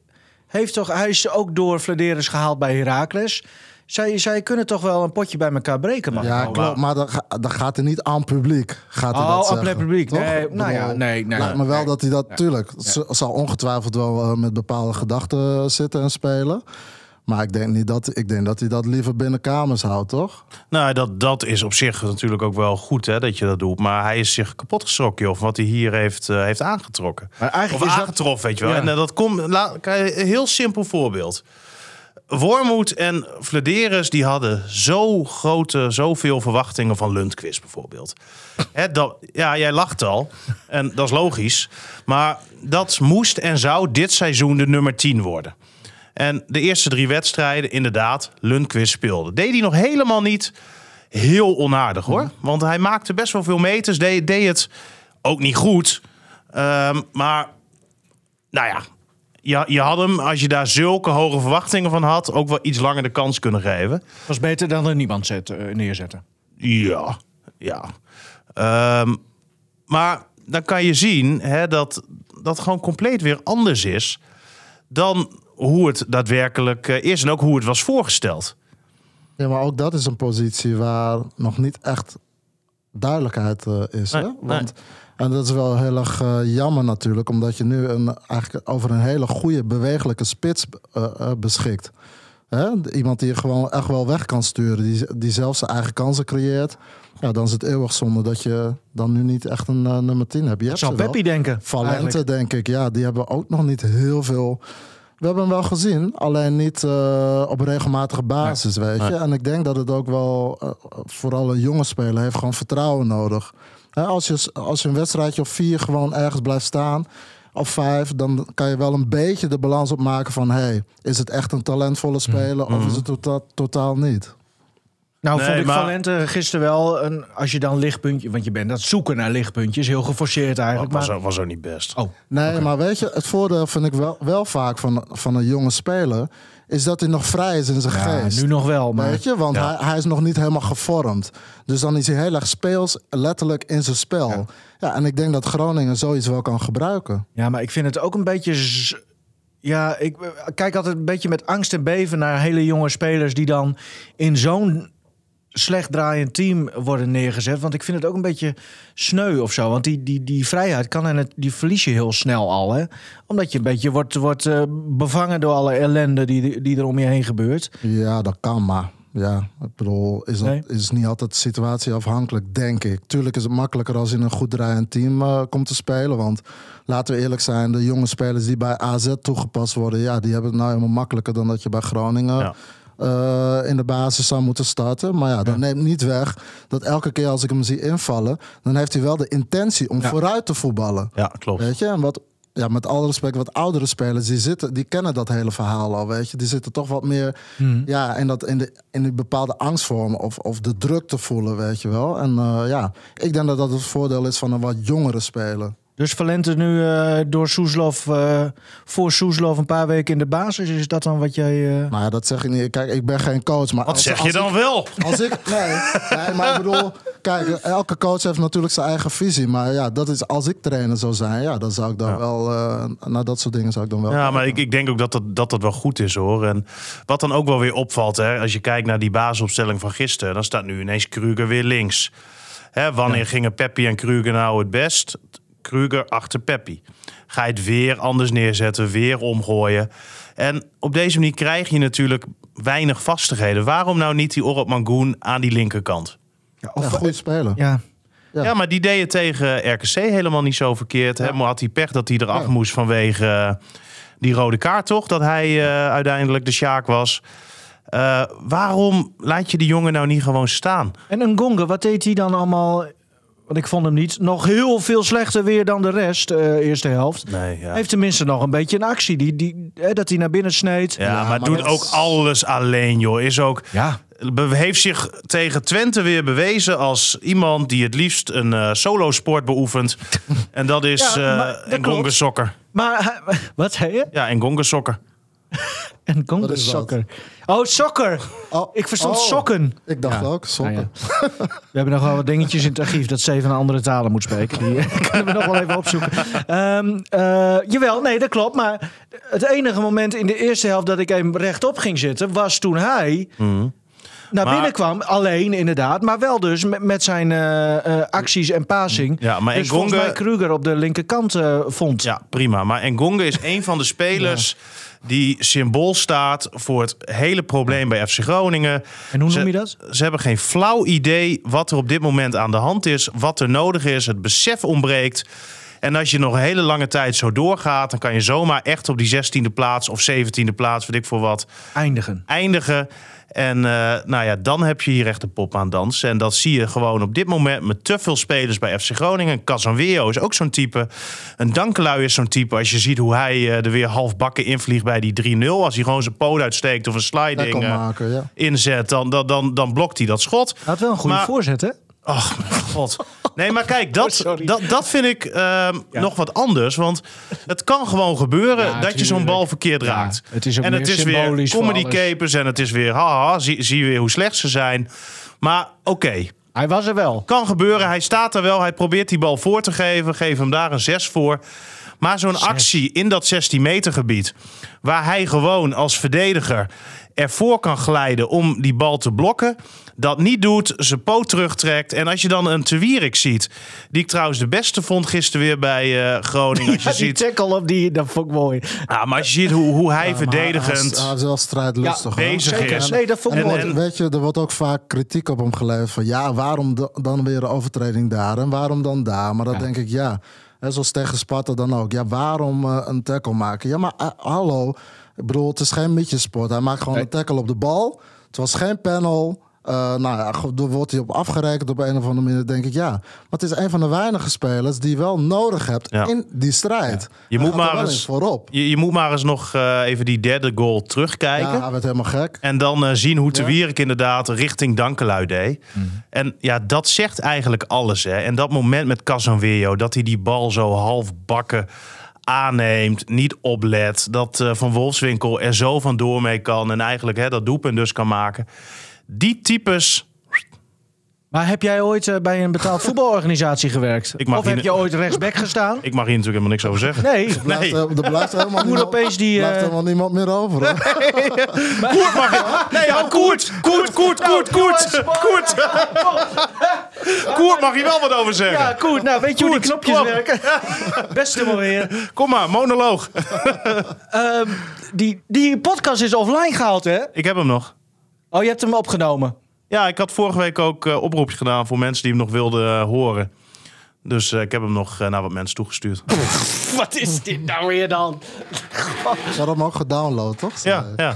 Speaker 2: heeft toch, hij is ook door Flederis gehaald bij Heracles. Zij, zij kunnen toch wel een potje bij elkaar breken, man.
Speaker 3: Ja, klopt. Maar dan, dan gaat hij niet aan publiek. Gaat hij
Speaker 2: Oh,
Speaker 3: dat
Speaker 2: aan
Speaker 3: zeggen,
Speaker 2: het publiek.
Speaker 3: toch?
Speaker 2: Nee, nou ja, nee, nee.
Speaker 3: Lijkt me wel
Speaker 2: Nee.
Speaker 3: dat hij dat, tuurlijk, z- zal ongetwijfeld wel eh, met bepaalde gedachten zitten en spelen. Maar ik denk, niet dat, ik denk dat hij dat liever binnen kamers houdt, toch?
Speaker 4: Nou, dat, dat is op zich natuurlijk ook wel goed hè, dat je dat doet. Maar hij is zich kapot geschrokken of wat hij hier heeft, eh, heeft aangetrokken.
Speaker 2: Maar eigenlijk
Speaker 4: of
Speaker 2: is dat-
Speaker 4: aangetroffen, weet je wel.
Speaker 2: Ja.
Speaker 4: En eh, dat komt, laat, kijk, een heel simpel voorbeeld. Wormoed en Vladeris die hadden zo grote, zoveel verwachtingen van Lundqvist bijvoorbeeld. Dat, ja, jij lacht al. En dat is logisch. Maar dat moest en zou dit seizoen de nummer 10 worden. En de eerste drie wedstrijden, inderdaad, Lundqvist speelde. Deed hij nog helemaal niet heel onaardig hoor. Want hij maakte best wel veel meters. Deed, deed het ook niet goed. Ehm, maar, nou ja, je, je had hem, als je daar zulke hoge verwachtingen van had, ook wel iets langer de kans kunnen geven.
Speaker 2: was beter dan er niemand zet, eh, neerzetten.
Speaker 4: Ja, ja. Ehm, maar dan kan je zien hè, dat dat gewoon compleet weer anders is dan hoe het daadwerkelijk eh, is en ook hoe het was voorgesteld.
Speaker 3: Ja, maar ook dat is een positie waar nog niet echt duidelijkheid eh, is.
Speaker 4: Nee,
Speaker 3: hè?
Speaker 4: nee.
Speaker 3: En dat is wel heel erg eh, jammer natuurlijk, omdat je nu een, eigenlijk over een hele goede bewegelijke spits eh, eh, beschikt. Hè? Iemand die je gewoon echt wel weg kan sturen. Die, die zelf zijn eigen kansen creëert. Ja, dan is het eeuwig zonde dat je dan nu niet echt een nummer 10 hebt. Je hebt wel.
Speaker 2: Peppi denken.
Speaker 3: Valente,
Speaker 2: eigenlijk.
Speaker 3: denk ik. Ja, die hebben ook nog niet heel veel. We hebben hem wel gezien, alleen niet op regelmatige basis, weet je.
Speaker 4: Nee.
Speaker 3: En ik denk dat het ook wel, vooral een jonge speler, heeft gewoon vertrouwen nodig. Als, je, als je een wedstrijdje of vier gewoon ergens blijft staan, of vijf, dan kan je wel een beetje de balans opmaken van... hey, is het echt een talentvolle speler of is het totaal, totaal niet?
Speaker 2: Nou,
Speaker 4: Nee,
Speaker 2: vond ik
Speaker 4: maar-
Speaker 2: Valente gisteren wel, een, als je dan lichtpuntje... Want je bent dat zoeken naar lichtpuntjes, heel geforceerd eigenlijk.
Speaker 4: was,
Speaker 2: Maar,
Speaker 4: was ook niet best.
Speaker 2: oh,
Speaker 3: Nee, maar weet je, het voordeel vind ik wel, wel vaak van, van een jonge speler... is dat hij nog vrij is in zijn
Speaker 2: ja,
Speaker 3: geest.
Speaker 2: nu nog wel, maar...
Speaker 3: Weet je, want
Speaker 4: Ja.
Speaker 3: hij, hij is nog niet helemaal gevormd. Dus dan is hij heel erg speels, letterlijk in zijn spel. Ja. en ik denk dat Groningen zoiets wel kan gebruiken.
Speaker 2: Ja, maar ik vind het ook een beetje. Ja, ik kijk altijd een beetje met angst en beven naar hele jonge spelers die dan in zo'n slecht draaiend team worden neergezet. Want ik vind het ook een beetje sneu of zo. Want die, die, die vrijheid kan en het, die verlies je heel snel al. Hè? Omdat je een beetje wordt, wordt eh, bevangen door alle ellende die, die er om je heen gebeurt.
Speaker 3: Ja, dat kan, maar ja, ik bedoel, is, dat,
Speaker 2: Nee.
Speaker 3: is niet altijd situatieafhankelijk, denk ik. Tuurlijk is het makkelijker als je in een goed draaiend team eh, komt te spelen. Want laten we eerlijk zijn, de jonge spelers die bij AZ toegepast worden, ja, die hebben het nou helemaal makkelijker dan dat je bij Groningen.
Speaker 4: Ja.
Speaker 3: Eh, in de basis zou moeten starten. Maar ja, dat neemt niet weg dat elke keer als ik hem zie invallen, dan heeft hij wel de intentie om
Speaker 2: Ja.
Speaker 3: vooruit te voetballen.
Speaker 4: Ja, klopt.
Speaker 3: Weet je, en wat, ja, met alle respect, wat oudere spelers, die, zitten, die kennen dat hele verhaal al, weet je. Die zitten toch wat meer ja, in, dat, in, de, in die bepaalde angstvorm of, of de druk te voelen, weet je wel. En eh, ja, ik denk dat dat het voordeel is van een wat jongere speler.
Speaker 2: Dus Valente nu eh, door Soeslof, eh, voor Soeslof een paar weken in de basis. Is dat dan wat jij... eh,
Speaker 3: Nou ja, dat zeg ik niet. Kijk, ik ben geen coach, maar...
Speaker 4: Wat
Speaker 3: als-
Speaker 4: zeg
Speaker 3: als
Speaker 4: je dan
Speaker 3: ik-
Speaker 4: wel?
Speaker 3: Als ik, *laughs* nee, nee, maar ik bedoel, kijk, elke coach heeft natuurlijk zijn eigen visie. Maar ja, dat is als ik trainer zou zijn, ja, dan zou ik dan
Speaker 4: Ja.
Speaker 3: wel, eh naar dat soort dingen zou ik dan wel.
Speaker 4: Ja, maar ik, ik denk ook dat dat, dat dat wel goed is hoor. En wat dan ook wel weer opvalt, hè, als je kijkt naar die basisopstelling van gisteren, dan staat nu ineens Kruger weer links. Hè, wanneer gingen Peppi en Kruger nou het best? Kruger achter Peppi. Ga je het weer anders neerzetten, weer omgooien. En op deze manier krijg je natuurlijk weinig vastigheden. Waarom nou niet die Orop Mangoen aan die linkerkant?
Speaker 2: ja,
Speaker 3: Ja,
Speaker 2: of,
Speaker 3: goede speler.
Speaker 2: ja,
Speaker 3: Ja.
Speaker 4: Ja, maar die deed het tegen RKC helemaal niet zo verkeerd. Hè? Maar had hij pech dat hij eraf
Speaker 3: Ja.
Speaker 4: moest vanwege eh, die rode kaart, toch? Dat hij eh, uiteindelijk de Sjaak was. Eh, waarom laat je die jongen nou niet gewoon staan?
Speaker 2: En een Gonga, wat deed hij dan allemaal? Want ik vond hem niet nog heel veel slechter weer dan de rest, eh, eerste helft.
Speaker 4: Nee, ja.
Speaker 2: Hij heeft tenminste nog een beetje een actie. Die, die, hè, dat hij naar binnen sneed.
Speaker 4: Ja,
Speaker 3: Ja,
Speaker 4: maar,
Speaker 3: maar
Speaker 4: doet
Speaker 3: dat
Speaker 4: ook alles alleen, joh. Is ook,
Speaker 2: Ja.
Speaker 4: heeft zich tegen Twente weer bewezen als iemand die het liefst een eh solo-sport beoefent. *laughs* en dat is
Speaker 2: Ja,
Speaker 4: eh
Speaker 2: maar dat
Speaker 4: Ngonga
Speaker 2: klopt.
Speaker 4: sokker.
Speaker 2: Maar *laughs* wat zei je?
Speaker 4: Ja, Ngonga sokker. *laughs*
Speaker 2: Een
Speaker 3: dat?
Speaker 2: sokker. Oh, sokker.
Speaker 3: Oh,
Speaker 2: Ik verstond
Speaker 3: oh,
Speaker 2: sokken.
Speaker 3: Ik dacht
Speaker 2: Ja.
Speaker 3: ook, sokken.
Speaker 2: Nou ja. *laughs* We hebben nog wel wat dingetjes in het archief dat Steven andere talen moet spreken. Die eh, *laughs* kunnen we nog wel even opzoeken. Ehm, eh, jawel, nee, dat klopt. Maar het enige moment in de eerste helft dat ik hem rechtop ging zitten... was toen hij naar binnen kwam. Alleen, inderdaad. Maar wel dus met, met zijn eh, eh, acties en passing.
Speaker 4: Ja, maar
Speaker 2: dus volgens
Speaker 4: Ngonga-
Speaker 2: mij Kruger op de linkerkant eh, vond.
Speaker 4: Ja, prima. Maar Ngonga is een van de spelers *laughs* die symbool staat voor het hele probleem bij FC Groningen.
Speaker 2: En hoe noem je dat?
Speaker 4: Ze hebben geen flauw idee wat er op dit moment aan de hand is, wat er nodig is. Het besef ontbreekt. En als je nog een hele lange tijd zo doorgaat, dan kan je zomaar echt op die 16e plaats of 17e plaats, weet ik voor wat,
Speaker 2: Eindigen.
Speaker 4: eindigen. En eh, nou ja, dan heb je hier echt een pop aan dansen. En dat zie je gewoon op dit moment met te veel spelers bij FC Groningen. Casanweo is ook zo'n type. Een Dankelui is zo'n type. Als je ziet hoe hij eh, er weer half bakken invliegt bij die 3-0. Als hij gewoon zijn poot uitsteekt of een sliding eh,
Speaker 3: maken, ja.
Speaker 4: inzet, dan, dan, dan, dan blokt hij dat schot.
Speaker 2: Hij had wel een goede
Speaker 4: Maar-
Speaker 2: voorzet, hè?
Speaker 4: Ach, mijn god. *laughs* Nee, maar kijk, dat,
Speaker 2: Sorry.
Speaker 4: dat, dat vind ik ehm, nog wat anders. Want het kan gewoon gebeuren
Speaker 2: Ja,
Speaker 4: dat je zo'n bal verkeerd
Speaker 2: Ja,
Speaker 4: raakt.
Speaker 2: het is ook
Speaker 4: en het
Speaker 2: meer
Speaker 4: is weer comedy capers en het is weer haha, zie, zie je weer hoe slecht ze zijn. Maar oké,
Speaker 2: Hij was er wel.
Speaker 4: kan gebeuren. Hij staat er wel, hij probeert die bal voor te geven. Geef hem daar een 6 voor. Maar zo'n actie in dat 16 meter gebied, waar hij gewoon als verdediger ervoor kan glijden om die bal te blokken. Dat niet doet, zijn poot terugtrekt. En als je dan een Te Wierik ziet, die ik trouwens de beste vond gisteren weer bij eh, Groningen. Als je *laughs*
Speaker 2: Ja, die
Speaker 4: ziet,
Speaker 2: tackle op die, dat vond ik mooi.
Speaker 4: ja, maar als je ziet hoe, hoe hij verdedigend
Speaker 3: Hij is wel strijdlustig.
Speaker 2: Ja,
Speaker 4: bezig
Speaker 2: Zeker.
Speaker 4: is.
Speaker 2: Nee, dat vond ik
Speaker 3: En,
Speaker 2: mooi.
Speaker 3: weet je, er wordt ook vaak kritiek op hem geleverd van ja, waarom da- dan weer een overtreding daar en waarom dan daar? Maar dan
Speaker 2: Ja.
Speaker 3: denk ik ja, hè, zoals tegen Sparta dan ook. Ja, waarom eh, een tackle maken? Ja, maar eh, hallo, ik bedoel, het is geen mietjesport. Hij maakt gewoon
Speaker 2: Nee.
Speaker 3: een tackle op de bal. Het was geen panel. Eh, nou ja, daar wordt hij op afgerekend op een of andere manier. denk ik ja. Maar het is een van de weinige spelers die je wel nodig hebt
Speaker 4: Ja.
Speaker 3: in die strijd.
Speaker 4: Je
Speaker 3: Hij
Speaker 4: moet
Speaker 3: er
Speaker 4: maar eens-
Speaker 3: voorop.
Speaker 4: Je, je moet maar eens nog eh, even die derde goal terugkijken.
Speaker 3: Ja, hij werd helemaal gek.
Speaker 4: En dan eh, zien hoe Te
Speaker 3: Ja.
Speaker 4: Wierik inderdaad richting Dankelui deed. En ja, dat zegt eigenlijk alles. Hè. En dat moment met Casanveo, dat hij die bal zo half bakken aanneemt, niet oplet. Dat eh, Van Wolfswinkel er zo vandoor mee kan en eigenlijk hè, dat doelpunt dus kan maken. Die types,
Speaker 2: Maar heb jij ooit eh, bij een betaald *laughs* voetbalorganisatie gewerkt?
Speaker 4: Ik mag
Speaker 2: of heb je ooit rechtsback gestaan?
Speaker 4: ik mag hier natuurlijk helemaal niks over zeggen.
Speaker 2: Nee.
Speaker 3: Blijft,
Speaker 4: Nee.
Speaker 3: er blijft helemaal,
Speaker 2: Moet
Speaker 3: niemand,
Speaker 2: opeens die,
Speaker 3: blijft
Speaker 2: eh,
Speaker 3: helemaal niemand meer over. hoor. *laughs* *laughs*
Speaker 4: Koert mag je... Nee, ja, Koert! Koert, Koert, Koert, Koert! Koert! Koert mag je wel wat over zeggen.
Speaker 2: Ja, goed. Nou, weet je hoe die knopjes
Speaker 4: kom.
Speaker 2: werken? Beste maar weer.
Speaker 4: Kom maar, monoloog.
Speaker 2: Ehm, die, die podcast is offline gehaald, hè?
Speaker 4: Ik heb hem nog.
Speaker 2: Oh, je hebt hem opgenomen.
Speaker 4: Ja, ik had vorige week ook eh oproepjes gedaan voor mensen die hem nog wilden eh, horen. Dus eh, ik heb hem nog eh, naar wat mensen toegestuurd. *laughs*
Speaker 2: Wat is dit nou weer dan?
Speaker 3: Ze hadden hem ook gedownload, toch?
Speaker 4: Ja, ja.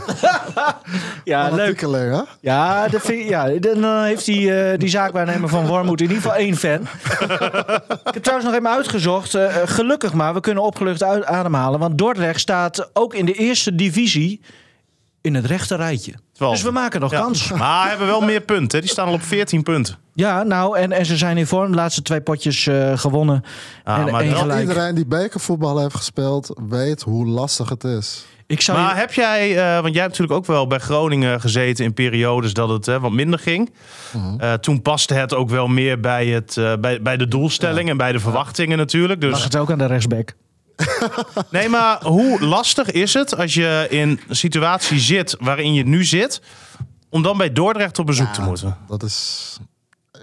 Speaker 2: Ja, leuk.
Speaker 3: Hè?
Speaker 2: Ja, dat vind, ja dan heeft die, eh, die zaakwaarnemer van Wormoed in ieder geval één fan. *laughs* ik heb trouwens nog even uitgezocht. gelukkig maar, we kunnen opgelucht uit ademhalen. Want Dordrecht staat ook in de eerste divisie in het rechte rijtje.
Speaker 4: Twaalf.
Speaker 2: Dus we maken nog
Speaker 4: Ja.
Speaker 2: kans. *laughs*
Speaker 4: Maar hebben wel meer punten. hè. Die staan al op 14 punten.
Speaker 2: Ja, nou, en, en ze zijn in vorm. De laatste twee potjes eh, gewonnen.
Speaker 4: Ah,
Speaker 2: en
Speaker 4: maar
Speaker 2: één
Speaker 4: wel
Speaker 2: gelijk.
Speaker 3: Iedereen die bekervoetbal heeft gespeeld, weet hoe lastig het is.
Speaker 2: Ik zou
Speaker 4: Maar
Speaker 2: je-
Speaker 4: heb jij, eh, want jij hebt natuurlijk ook wel bij Groningen gezeten in periodes dat het wat minder ging.
Speaker 2: Mhm.
Speaker 4: Eh, toen paste het ook wel meer bij, het, eh, bij, bij de doelstelling en bij de verwachtingen natuurlijk.
Speaker 2: lag
Speaker 4: Dus
Speaker 2: het ook aan de rechtsback. *laughs*
Speaker 4: nee, maar hoe lastig is het als je in een situatie zit waarin je nu zit, om dan bij Dordrecht op bezoek te moeten?
Speaker 3: Dat is...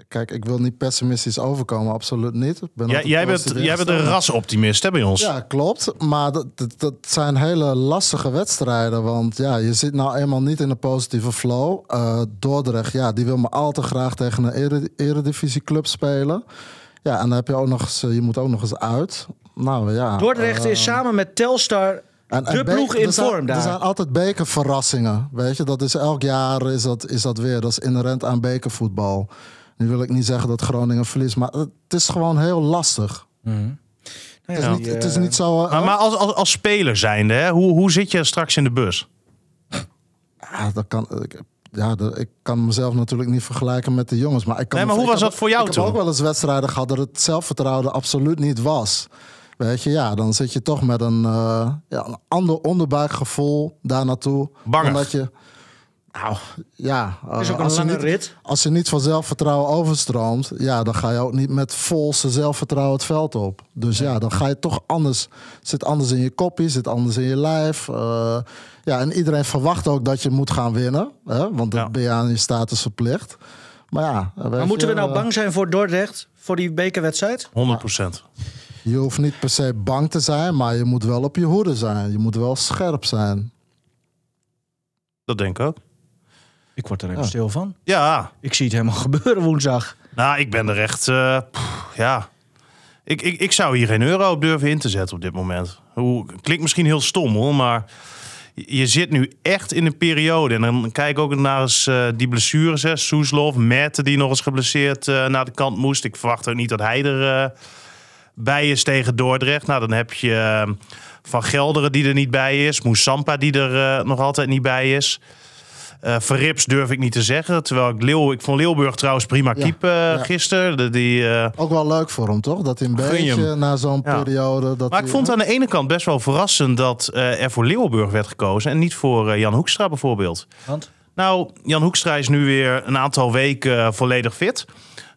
Speaker 3: Kijk, ik wil niet pessimistisch overkomen, absoluut niet. Ik ben
Speaker 4: Jij,
Speaker 3: altijd
Speaker 4: jij, bent, jij bent een rasoptimist hè, bij ons.
Speaker 3: Ja, klopt. Maar dat, dat, dat zijn hele lastige wedstrijden. Want ja, je zit nou eenmaal niet in een positieve flow. Eh, Dordrecht, ja, die wil maar al te graag tegen een ere, eredivisieclub spelen. Ja, en dan heb je ook nog eens, eh, je moet ook nog eens uit. Nou ja.
Speaker 2: Dordrecht
Speaker 3: eh,
Speaker 2: is samen met Telstar
Speaker 3: en-
Speaker 2: de ploeg in
Speaker 3: er zijn-
Speaker 2: vorm daar.
Speaker 3: Er zijn altijd bekerverrassingen. Weet je, dat is elk jaar is dat, is dat weer. Dat is inherent aan bekervoetbal. Nu wil ik niet zeggen dat Groningen verliest, maar het is gewoon heel lastig.
Speaker 2: Nou
Speaker 3: Het is,
Speaker 2: ja,
Speaker 3: niet,
Speaker 2: die,
Speaker 3: het is
Speaker 2: eh,
Speaker 3: niet zo. eh,
Speaker 4: Maar, maar als, als, als speler zijnde, hè, hoe, hoe zit je straks in de bus?
Speaker 3: Ja, dat kan, ik, ja, dat, ik kan mezelf natuurlijk niet vergelijken met de jongens. Maar, ik kan
Speaker 4: Nee, maar
Speaker 3: me-
Speaker 4: hoe
Speaker 3: ik
Speaker 4: was
Speaker 3: heb-
Speaker 4: dat voor jou
Speaker 3: ik
Speaker 4: toen?
Speaker 3: heb ook wel eens wedstrijden gehad dat het zelfvertrouwen er absoluut niet was. Weet je, ja, dan zit je toch met een, eh, ja, een ander onderbuikgevoel daar naartoe.
Speaker 4: Bangig.
Speaker 3: Omdat je, nou, ja.
Speaker 2: Is ook
Speaker 3: eh,
Speaker 2: een
Speaker 3: als je
Speaker 2: lange
Speaker 3: niet,
Speaker 2: rit.
Speaker 3: Als je niet van zelfvertrouwen overstroomt, ja, dan ga je ook niet met volste zelfvertrouwen het veld op. Dus ja, dan ga je toch anders. Zit anders in je koppie, zit anders in je lijf. eh, ja, en iedereen verwacht ook dat je moet gaan winnen. Hè? Want dan
Speaker 4: Ja.
Speaker 3: ben je aan je status verplicht. Maar ja,
Speaker 2: Maar moeten
Speaker 3: je,
Speaker 2: we nou bang zijn voor Dordrecht? Voor die bekerwedstrijd?
Speaker 4: 100 procent.
Speaker 3: Je hoeft niet per se bang te zijn, maar je moet wel op je hoede zijn. Je moet wel scherp zijn.
Speaker 4: Dat denk ik ook.
Speaker 2: Ik word er even
Speaker 3: Ja.
Speaker 2: stil van.
Speaker 4: Ja,
Speaker 2: Ik zie het helemaal *laughs* gebeuren woensdag.
Speaker 4: nou, ik ben er echt. eh, pff, ja. Ik, ik, ik zou hier geen euro op durven in te zetten op dit moment. Hoe, klinkt misschien heel stom hoor, maar je zit nu echt in een periode. En dan kijk ik ook naar eens, eh, die blessures. hè. Soeslof, Mette die nog eens geblesseerd eh, naar de kant moest. Ik verwacht ook niet dat hij er eh, bij is tegen Dordrecht. Nou, dan heb je eh, Van Gelderen die er niet bij is. Moesampa die er eh, nog altijd niet bij is. Eh Verrips durf ik niet te zeggen. Terwijl ik Leeuw, ik vond Leeuwburg trouwens prima
Speaker 3: Ja,
Speaker 4: keep eh,
Speaker 3: ja.
Speaker 4: gisteren. De- Die, eh,
Speaker 3: Ook wel leuk voor hem, toch? Dat
Speaker 4: je
Speaker 3: beetje na zo'n
Speaker 4: Ja.
Speaker 3: periode... Dat
Speaker 4: maar ik vond aan de ene kant best wel verrassend dat eh, er voor Leeuwburg werd gekozen. En niet voor Jan Hoekstra bijvoorbeeld.
Speaker 2: Want?
Speaker 4: Nou, Jan Hoekstra is nu weer een aantal weken volledig fit.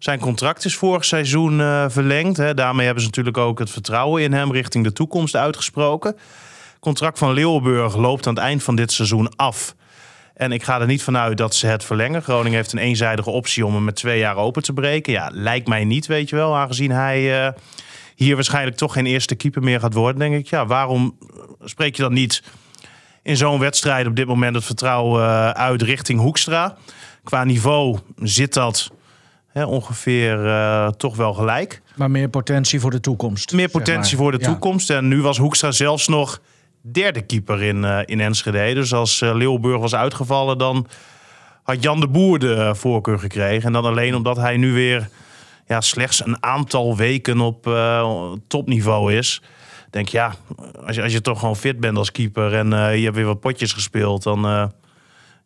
Speaker 4: Zijn contract is vorig seizoen eh, verlengd. Hè. Daarmee hebben ze natuurlijk ook het vertrouwen in hem richting de toekomst uitgesproken. contract van Leeuwburg loopt aan het eind van dit seizoen af. En ik ga er niet vanuit dat ze het verlengen. Groningen heeft een eenzijdige optie om hem met twee jaar open te breken. Ja, lijkt mij niet, weet je wel. Aangezien hij eh, hier waarschijnlijk toch geen eerste keeper meer gaat worden. Denk ik, ja, waarom spreek je dan niet in zo'n wedstrijd op dit moment het vertrouwen eh, uit richting Hoekstra? Qua niveau zit dat hè, ongeveer eh, toch wel gelijk.
Speaker 2: Maar meer potentie voor de toekomst.
Speaker 4: Meer potentie
Speaker 2: maar.
Speaker 4: voor de
Speaker 2: Ja.
Speaker 4: toekomst. En nu was Hoekstra zelfs nog derde keeper in, eh, in Enschede. Dus als eh, Leeuwburg was uitgevallen, dan had Jan de Boer de voorkeur gekregen. En dan alleen omdat hij nu weer ja, slechts een aantal weken op topniveau is. Denk ja, als je, als je toch gewoon fit bent als keeper en je hebt weer wat potjes gespeeld, dan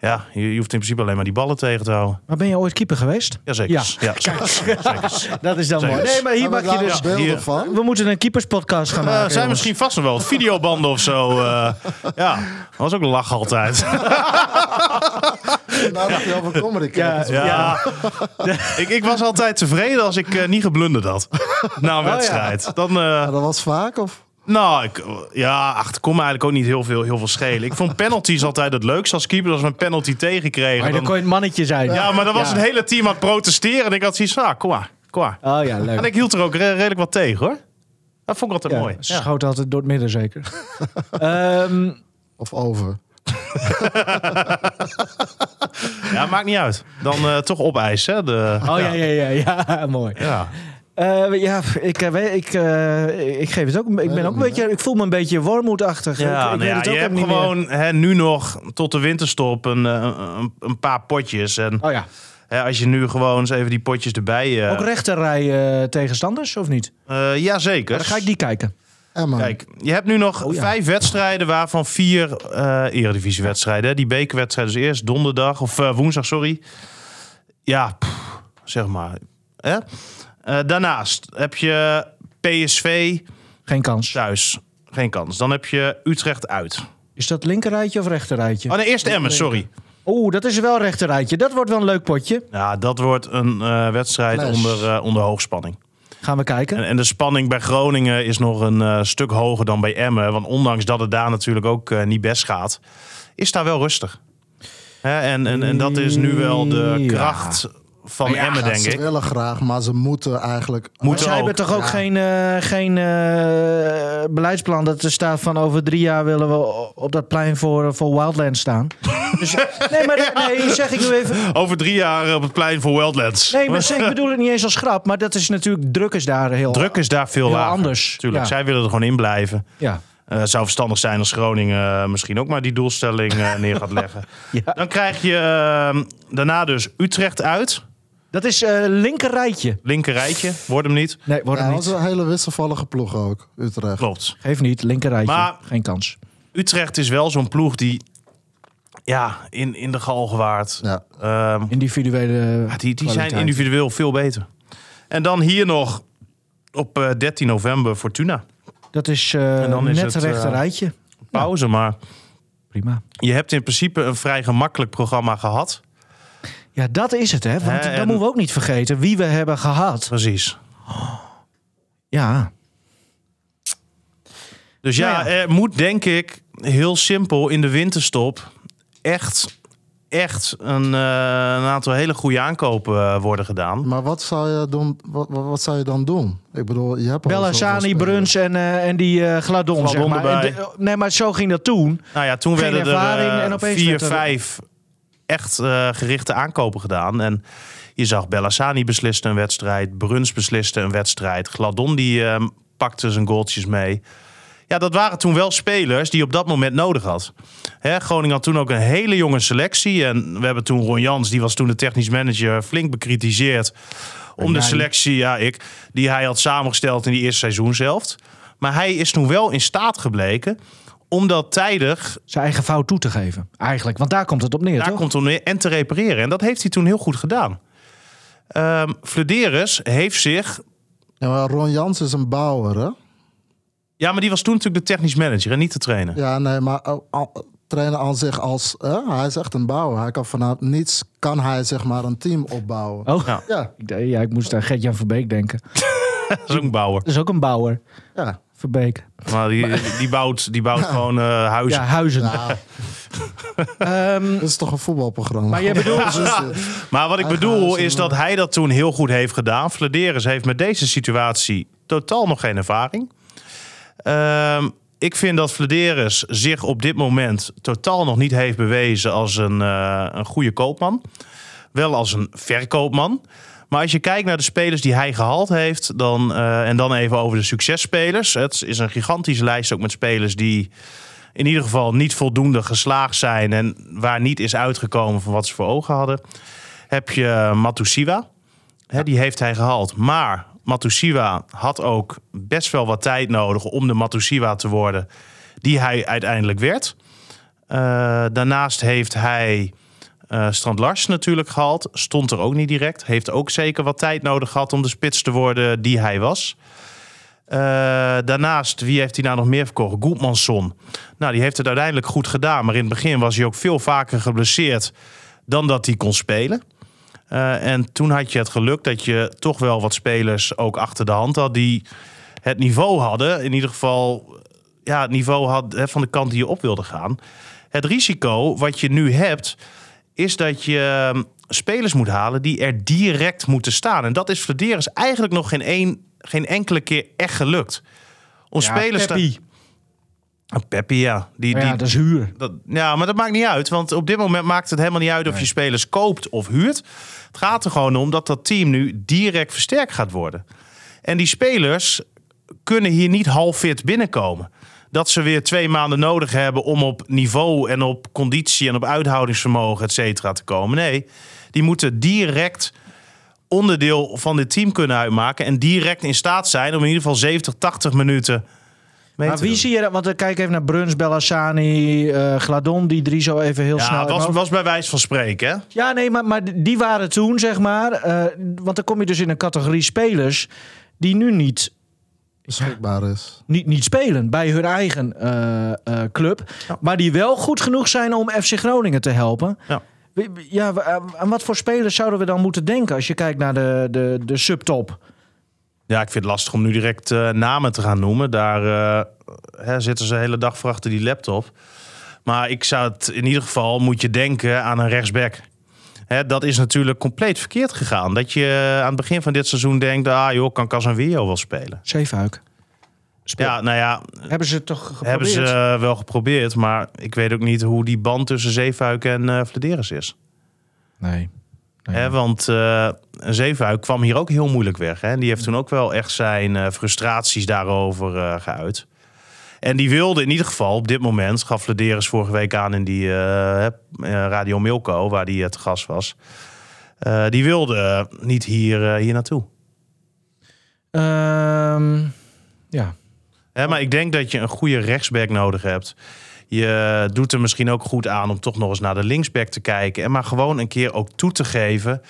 Speaker 4: ja, je, je hoeft in principe alleen maar die ballen tegen te houden.
Speaker 2: Maar ben je ooit keeper geweest?
Speaker 4: Jazeker.
Speaker 2: Ja.
Speaker 4: Ja, zeker. *laughs*
Speaker 2: Dat is dan mooi. Nee, maar hier
Speaker 3: ik
Speaker 2: je dus...
Speaker 3: beelden
Speaker 4: hier.
Speaker 3: van?
Speaker 2: We moeten een keeperspodcast gaan
Speaker 4: Eh,
Speaker 2: maken.
Speaker 4: zijn
Speaker 2: jongens.
Speaker 4: misschien vast wel videobanden of zo. eh. ja, dat was ook lach altijd. *laughs*
Speaker 3: Nou, dat je over comedy kijkt.
Speaker 4: Ja. *laughs* ik, ik was altijd tevreden als ik eh, niet geblunderd had. Na een
Speaker 2: Oh, ja.
Speaker 4: wedstrijd. Dan, eh,
Speaker 3: Ja, dat was vaak, of?
Speaker 4: Nou, ik, ja, ach, het kon me eigenlijk ook niet heel veel, heel veel schelen. Ik vond penalties altijd het leukste als keeper. Als we een penalty tegenkregen.
Speaker 2: Maar dan
Speaker 4: Dan,
Speaker 2: kon je het mannetje zijn.
Speaker 4: ja, maar dan was
Speaker 2: Ja.
Speaker 4: het hele team aan het protesteren. En ik had zoiets van, ah, kom maar, kom maar.
Speaker 2: Oh ja, leuk.
Speaker 4: En ik hield er ook re- redelijk wat tegen, hoor. Dat vond ik altijd
Speaker 2: Ja,
Speaker 4: mooi.
Speaker 2: Ze
Speaker 4: Ja.
Speaker 2: schoot altijd door het midden zeker. *laughs* Ehm,
Speaker 3: Of over. *laughs*
Speaker 4: ja, maakt niet uit. Dan eh, toch opeisen. hè, De,
Speaker 2: oh ja, ja, ja, ja, *laughs* mooi.
Speaker 4: ja.
Speaker 2: Eh, ja, ik, eh, ik, eh, ik geef het ook. Ik ben ook een beetje. Ik voel me een beetje wormoedachtig.
Speaker 4: Ja,
Speaker 2: ik, ik
Speaker 4: nou
Speaker 2: weet
Speaker 4: ja,
Speaker 2: het ook
Speaker 4: je hebt gewoon hè, nu nog tot de winterstop een, een, een paar potjes. En
Speaker 2: Oh ja.
Speaker 4: hè, als je nu gewoon eens even die potjes erbij... eh
Speaker 2: Ook rechterrij eh, tegenstanders of niet?
Speaker 4: eh, Jazeker.
Speaker 2: Dan ga ik die kijken.
Speaker 3: Emma.
Speaker 4: Kijk, je hebt nu nog
Speaker 2: Oh ja.
Speaker 4: vijf wedstrijden, waarvan vier eh eredivisiewedstrijden. Die bekerwedstrijd is eerst donderdag, of eh, woensdag, sorry. Ja, pff, zeg maar. Hè? Eh, daarnaast heb je PSV
Speaker 2: Geen kans.
Speaker 4: thuis. Geen kans. Dan heb je Utrecht uit.
Speaker 2: Is dat linkerrijtje of rechterrijtje?
Speaker 4: Oh nee, eerst Emmen, sorry.
Speaker 2: Oeh, dat is wel rechterrijtje. Dat wordt wel een leuk potje.
Speaker 4: Ja, dat wordt een eh, wedstrijd onder, eh, onder hoogspanning.
Speaker 2: Gaan we kijken.
Speaker 4: En, en de spanning bij Groningen is nog een eh, stuk hoger dan bij Emmen. Want ondanks dat het daar natuurlijk ook eh, niet best gaat, is daar wel rustig. Hè, en, en, en dat is nu wel de
Speaker 2: Ja.
Speaker 4: Van
Speaker 2: Ja,
Speaker 4: Emmen, denk
Speaker 3: ze
Speaker 4: ik.
Speaker 3: willen graag, maar ze moeten eigenlijk...
Speaker 2: Maar
Speaker 4: Moeten
Speaker 2: zij hebben toch ook
Speaker 3: Ja.
Speaker 2: geen, eh, geen eh, beleidsplan dat er staat van over drie jaar willen we op dat plein voor, voor Wildlands staan. *laughs* dus, nee, maar nee, zeg ik nu even.
Speaker 4: Over drie jaar op het plein voor Wildlands.
Speaker 2: Nee, maar ik bedoel het niet eens als grap, maar dat is natuurlijk druk is daar heel
Speaker 4: Druk is daar veel lager.
Speaker 2: anders.
Speaker 4: Tuurlijk,
Speaker 2: Ja.
Speaker 4: zij willen er gewoon in blijven.
Speaker 2: Ja.
Speaker 4: Eh, het zou verstandig zijn als Groningen eh, misschien ook maar die doelstelling eh, neer gaat leggen. *laughs*
Speaker 2: Ja.
Speaker 4: Dan krijg je eh, daarna dus Utrecht uit.
Speaker 2: Dat is eh linker rijtje.
Speaker 4: Linker rijtje, wordt hem niet.
Speaker 2: Nee, wordt
Speaker 3: Ja,
Speaker 2: hem
Speaker 3: dat is
Speaker 2: niet.
Speaker 3: een hele wisselvallige ploeg ook, Utrecht.
Speaker 4: Klopt.
Speaker 2: Geef niet, linker rijtje.
Speaker 4: Maar-
Speaker 2: Geen kans.
Speaker 4: Utrecht is wel zo'n ploeg die ja, in, in de galgenwaard.
Speaker 3: Ja.
Speaker 4: Ehm,
Speaker 2: Individuele
Speaker 4: ja, die die zijn individueel veel beter. En dan hier nog op eh, 13 november Fortuna.
Speaker 2: Dat is, eh,
Speaker 4: En dan is
Speaker 2: net
Speaker 4: het,
Speaker 2: rechter
Speaker 4: eh,
Speaker 2: rijtje.
Speaker 4: Pauze, maar
Speaker 2: Prima.
Speaker 4: je hebt in principe een vrij gemakkelijk programma gehad.
Speaker 2: Ja, dat is het, hè? Want dan
Speaker 4: en-
Speaker 2: moeten we ook niet vergeten wie we hebben gehad.
Speaker 4: Precies.
Speaker 2: Ja,
Speaker 4: Dus ja,
Speaker 2: Nou ja.
Speaker 4: er moet denk ik heel simpel in de winterstop echt, echt een, eh, een aantal hele goede aankopen eh, worden gedaan.
Speaker 3: Maar wat zou je doen? Wat, wat, zou je dan doen? Ik bedoel, je hebt
Speaker 2: Bellassani. Bruns en, eh, en die eh Gladon,
Speaker 4: Gladon
Speaker 2: zeg maar. En de- nee, maar zo ging dat toen.
Speaker 4: Nou ja, toen
Speaker 2: Geen
Speaker 4: werden er vier,
Speaker 2: er-
Speaker 4: vijf echt eh, gerichte aankopen gedaan. En je zag Bellassani besliste een wedstrijd, Bruns besliste een wedstrijd, Gladon die eh, pakte zijn goaltjes mee. Ja, dat waren toen wel spelers die op dat moment nodig had. Hè, Groningen had toen ook een hele jonge selectie. En we hebben toen Ron Jans, die was toen de technisch manager, flink bekritiseerd. Om de selectie, ja, ik, die hij had samengesteld in die eerste seizoenshelft. Maar hij is toen wel in staat gebleken om dat tijdig
Speaker 2: Zijn eigen fout toe te geven, eigenlijk. Want daar komt het op neer,
Speaker 4: daar
Speaker 2: toch?
Speaker 4: komt het neer en te repareren. En dat heeft hij toen heel goed gedaan. Ehm Flederis heeft zich...
Speaker 3: Ja, maar Ron Jans is een bouwer, hè?
Speaker 4: Ja, maar die was toen natuurlijk de technisch manager en niet de trainer.
Speaker 3: Ja, nee, maar al- trainen aan zich als... hè, hij is echt een bouwer. Hij kan vanuit niets kan hij zeg maar een team opbouwen.
Speaker 2: Oh,
Speaker 4: Ja.
Speaker 3: Ja,
Speaker 2: ik, dacht- ja, ik moest aan Gert-Jan Verbeek denken. *laughs*
Speaker 4: Dat is ook een bouwer.
Speaker 2: Dat is ook een bouwer.
Speaker 3: ja.
Speaker 2: Verbeek.
Speaker 4: Maar die, die bouwt, die bouwt gewoon eh, huizen.
Speaker 2: Ja, Huizen.
Speaker 3: Ja, *laughs*
Speaker 2: Ehm,
Speaker 3: dit is toch een voetbalprogramma.
Speaker 2: maar jij bedoelt... *laughs*
Speaker 4: Maar wat ik
Speaker 3: Eigen
Speaker 4: bedoel
Speaker 3: huizen,
Speaker 4: is dat hij dat toen heel goed heeft gedaan. Flederis heeft met deze situatie totaal nog geen ervaring. Ehm, ik vind dat Flederis zich op dit moment totaal nog niet heeft bewezen als een, eh, een goede koopman. Wel als een verkoopman. Maar als je kijkt naar de spelers die hij gehaald heeft, dan, eh, en dan even over de successpelers. Het is een gigantische lijst ook met spelers die in ieder geval niet voldoende geslaagd zijn en waar niet is uitgekomen van wat ze voor ogen hadden. Heb je Matusiwa, hè, die heeft hij gehaald. Maar Matusiwa had ook best wel wat tijd nodig om de Matusiwa te worden die hij uiteindelijk werd. Eh, daarnaast heeft hij eh Strand Lars natuurlijk gehaald. Stond er ook niet direct. Heeft ook zeker wat tijd nodig gehad om de spits te worden die hij was. Eh, daarnaast, wie heeft hij nou nog meer verkocht? Goedmansson. Nou, die heeft het uiteindelijk goed gedaan. Maar in het begin was hij ook veel vaker geblesseerd dan dat hij kon spelen. Eh, en toen had je het geluk dat je toch wel wat spelers ook achter de hand had die het niveau hadden. In ieder geval ja, het niveau had van de kant die je op wilde gaan. Het risico wat je nu hebt, is dat je ehm, spelers moet halen die er direct moeten staan. En dat is Flederis eigenlijk nog geen, een, geen enkele keer echt gelukt. Om
Speaker 2: Ja,
Speaker 4: spelers
Speaker 2: Peppi.
Speaker 4: te... Een Peppi, ja. Die,
Speaker 2: ja,
Speaker 4: die,
Speaker 2: dat is huur.
Speaker 4: dat, ja, maar dat maakt niet uit. Want op dit moment maakt het helemaal niet uit of je spelers koopt of huurt. Het gaat er gewoon om dat dat team nu direct versterkt gaat worden. En die spelers kunnen hier niet half fit binnenkomen. Dat ze weer twee maanden nodig hebben om op niveau en op conditie en op uithoudingsvermogen, et cetera, te komen. Nee, die moeten direct onderdeel van dit team kunnen uitmaken. En direct in staat zijn om in ieder geval 70, 80 minuten mee
Speaker 2: Maar
Speaker 4: te
Speaker 2: wie
Speaker 4: doen.
Speaker 2: zie je... dat- Want kijk even naar Bruns, Bellassani, eh Gladon. Die drie zo even heel snel...
Speaker 4: Ja, was, was bij wijze van spreken, hè?
Speaker 2: Ja, nee, maar, maar die waren toen, zeg maar... eh, want dan kom je dus in een categorie spelers... die nu niet,
Speaker 3: beschikbaar is.
Speaker 2: niet, niet spelen bij hun eigen eh, eh, club... maar die wel goed genoeg zijn om FC Groningen te helpen.
Speaker 4: Ja.
Speaker 2: Ja, wa- aan wat voor spelers zouden we dan moeten denken... als je kijkt naar de, de, de subtop?
Speaker 4: Ja, ik vind het lastig om nu direct eh, namen te gaan noemen. Daar eh, hè, zitten ze de hele dag voor achter die laptop. Maar ik zou het in ieder geval moet je denken aan een rechtsback. Hè, dat is natuurlijk compleet verkeerd gegaan. Dat je aan het begin van dit seizoen denkt... ah joh, kan Casemiro wel spelen.
Speaker 2: Zeefuik.
Speaker 4: Ja, nou ja,
Speaker 2: Hebben ze het toch geprobeerd?
Speaker 4: hebben ze wel geprobeerd. Maar ik weet ook niet hoe die band tussen Zeefuik en Flederis is.
Speaker 2: Nee. Nee.
Speaker 4: Hè, want eh Zeefuik kwam hier ook heel moeilijk weg. Hè? En die heeft toen ook wel echt zijn eh, frustraties daarover geuit. En die wilde in ieder geval op dit moment, gaf Lederis vorige week aan in die eh, eh, Radio Milko, waar die eh, te gast was. eh, die wilde eh, niet hier, eh, hier naartoe.
Speaker 2: Ehm, ja.
Speaker 4: Hè, maar ik denk dat je een goede rechtsback nodig hebt. Je doet er misschien ook goed aan om toch nog eens naar de linksback te kijken. En maar gewoon een keer ook toe te geven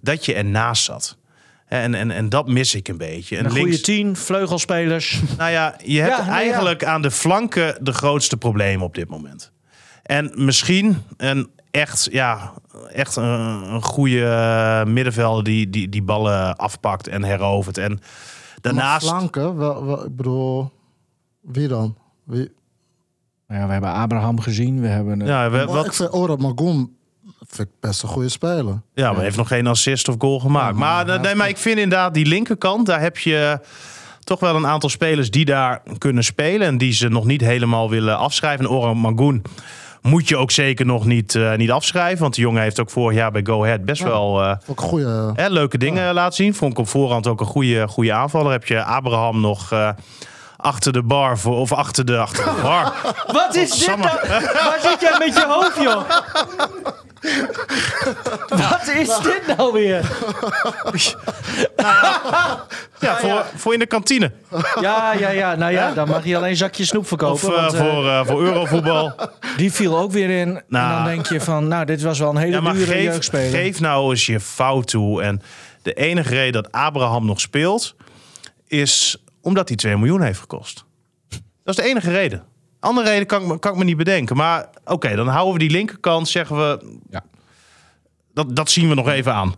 Speaker 4: dat je ernaast zat. En, en, en dat mis ik een beetje. En
Speaker 2: Een goede
Speaker 4: links,
Speaker 2: tien, vleugelspelers. *laughs*
Speaker 4: nou ja, je hebt
Speaker 2: Ja, nou ja.
Speaker 4: eigenlijk aan de flanken de grootste problemen op dit moment. En misschien een echt, ja, echt een, een goede eh, middenvelder die, die die ballen afpakt en herovert. En
Speaker 3: Maar
Speaker 4: daarnaast...
Speaker 3: flanken, wel, wel, ik bedoel, wie dan? Wie?
Speaker 2: Nou ja, we hebben Abraham gezien. We hebben... eh,
Speaker 4: Ja, we-
Speaker 3: Maar
Speaker 4: wat,
Speaker 3: Ik vind Magoon vind ik best een goede speler.
Speaker 4: Ja, maar heeft nog geen assist of goal gemaakt. maar, eh, nee, maar ik vind inderdaad die linkerkant, daar heb je toch wel een aantal spelers die daar kunnen spelen. En die ze nog niet helemaal willen afschrijven. En Oran Magoen moet je ook zeker nog niet, eh, niet afschrijven. Want die jongen heeft ook vorig jaar bij Go Ahead best
Speaker 3: Ja.
Speaker 4: wel eh,
Speaker 3: Ook goede.
Speaker 4: hè, leuke dingen laten zien. Vond ik op voorhand ook een goede, goede aanvaller. Heb je Abraham nog... eh, Achter de bar voor, of achter de, achter de bar. *laughs*
Speaker 2: Wat is dit nou? Waar zit jij met je hoofd, joh? *laughs* *laughs* Wat is dit nou weer? *laughs*
Speaker 4: Ja, voor, voor in de kantine.
Speaker 2: Ja, ja, ja. Nou ja, dan mag je alleen zakje snoep
Speaker 4: Of
Speaker 2: verkopen.
Speaker 4: eh,
Speaker 2: want, eh,
Speaker 4: voor, eh, voor Eurovoetbal. *laughs*
Speaker 2: die viel ook weer in. En
Speaker 4: Nou.
Speaker 2: dan denk je van, nou, dit was wel een hele
Speaker 4: Ja, maar
Speaker 2: dure
Speaker 4: geef,
Speaker 2: jeugdspeler.
Speaker 4: geef nou eens je fout toe. En de enige reden dat Abraham nog speelt, is omdat hij 2 miljoen heeft gekost. Dat is de enige reden. Andere reden kan ik, me- kan ik me niet bedenken. Maar oké, dan houden we die linkerkant, zeggen we.
Speaker 2: Ja.
Speaker 4: Dat, dat zien we nog even aan.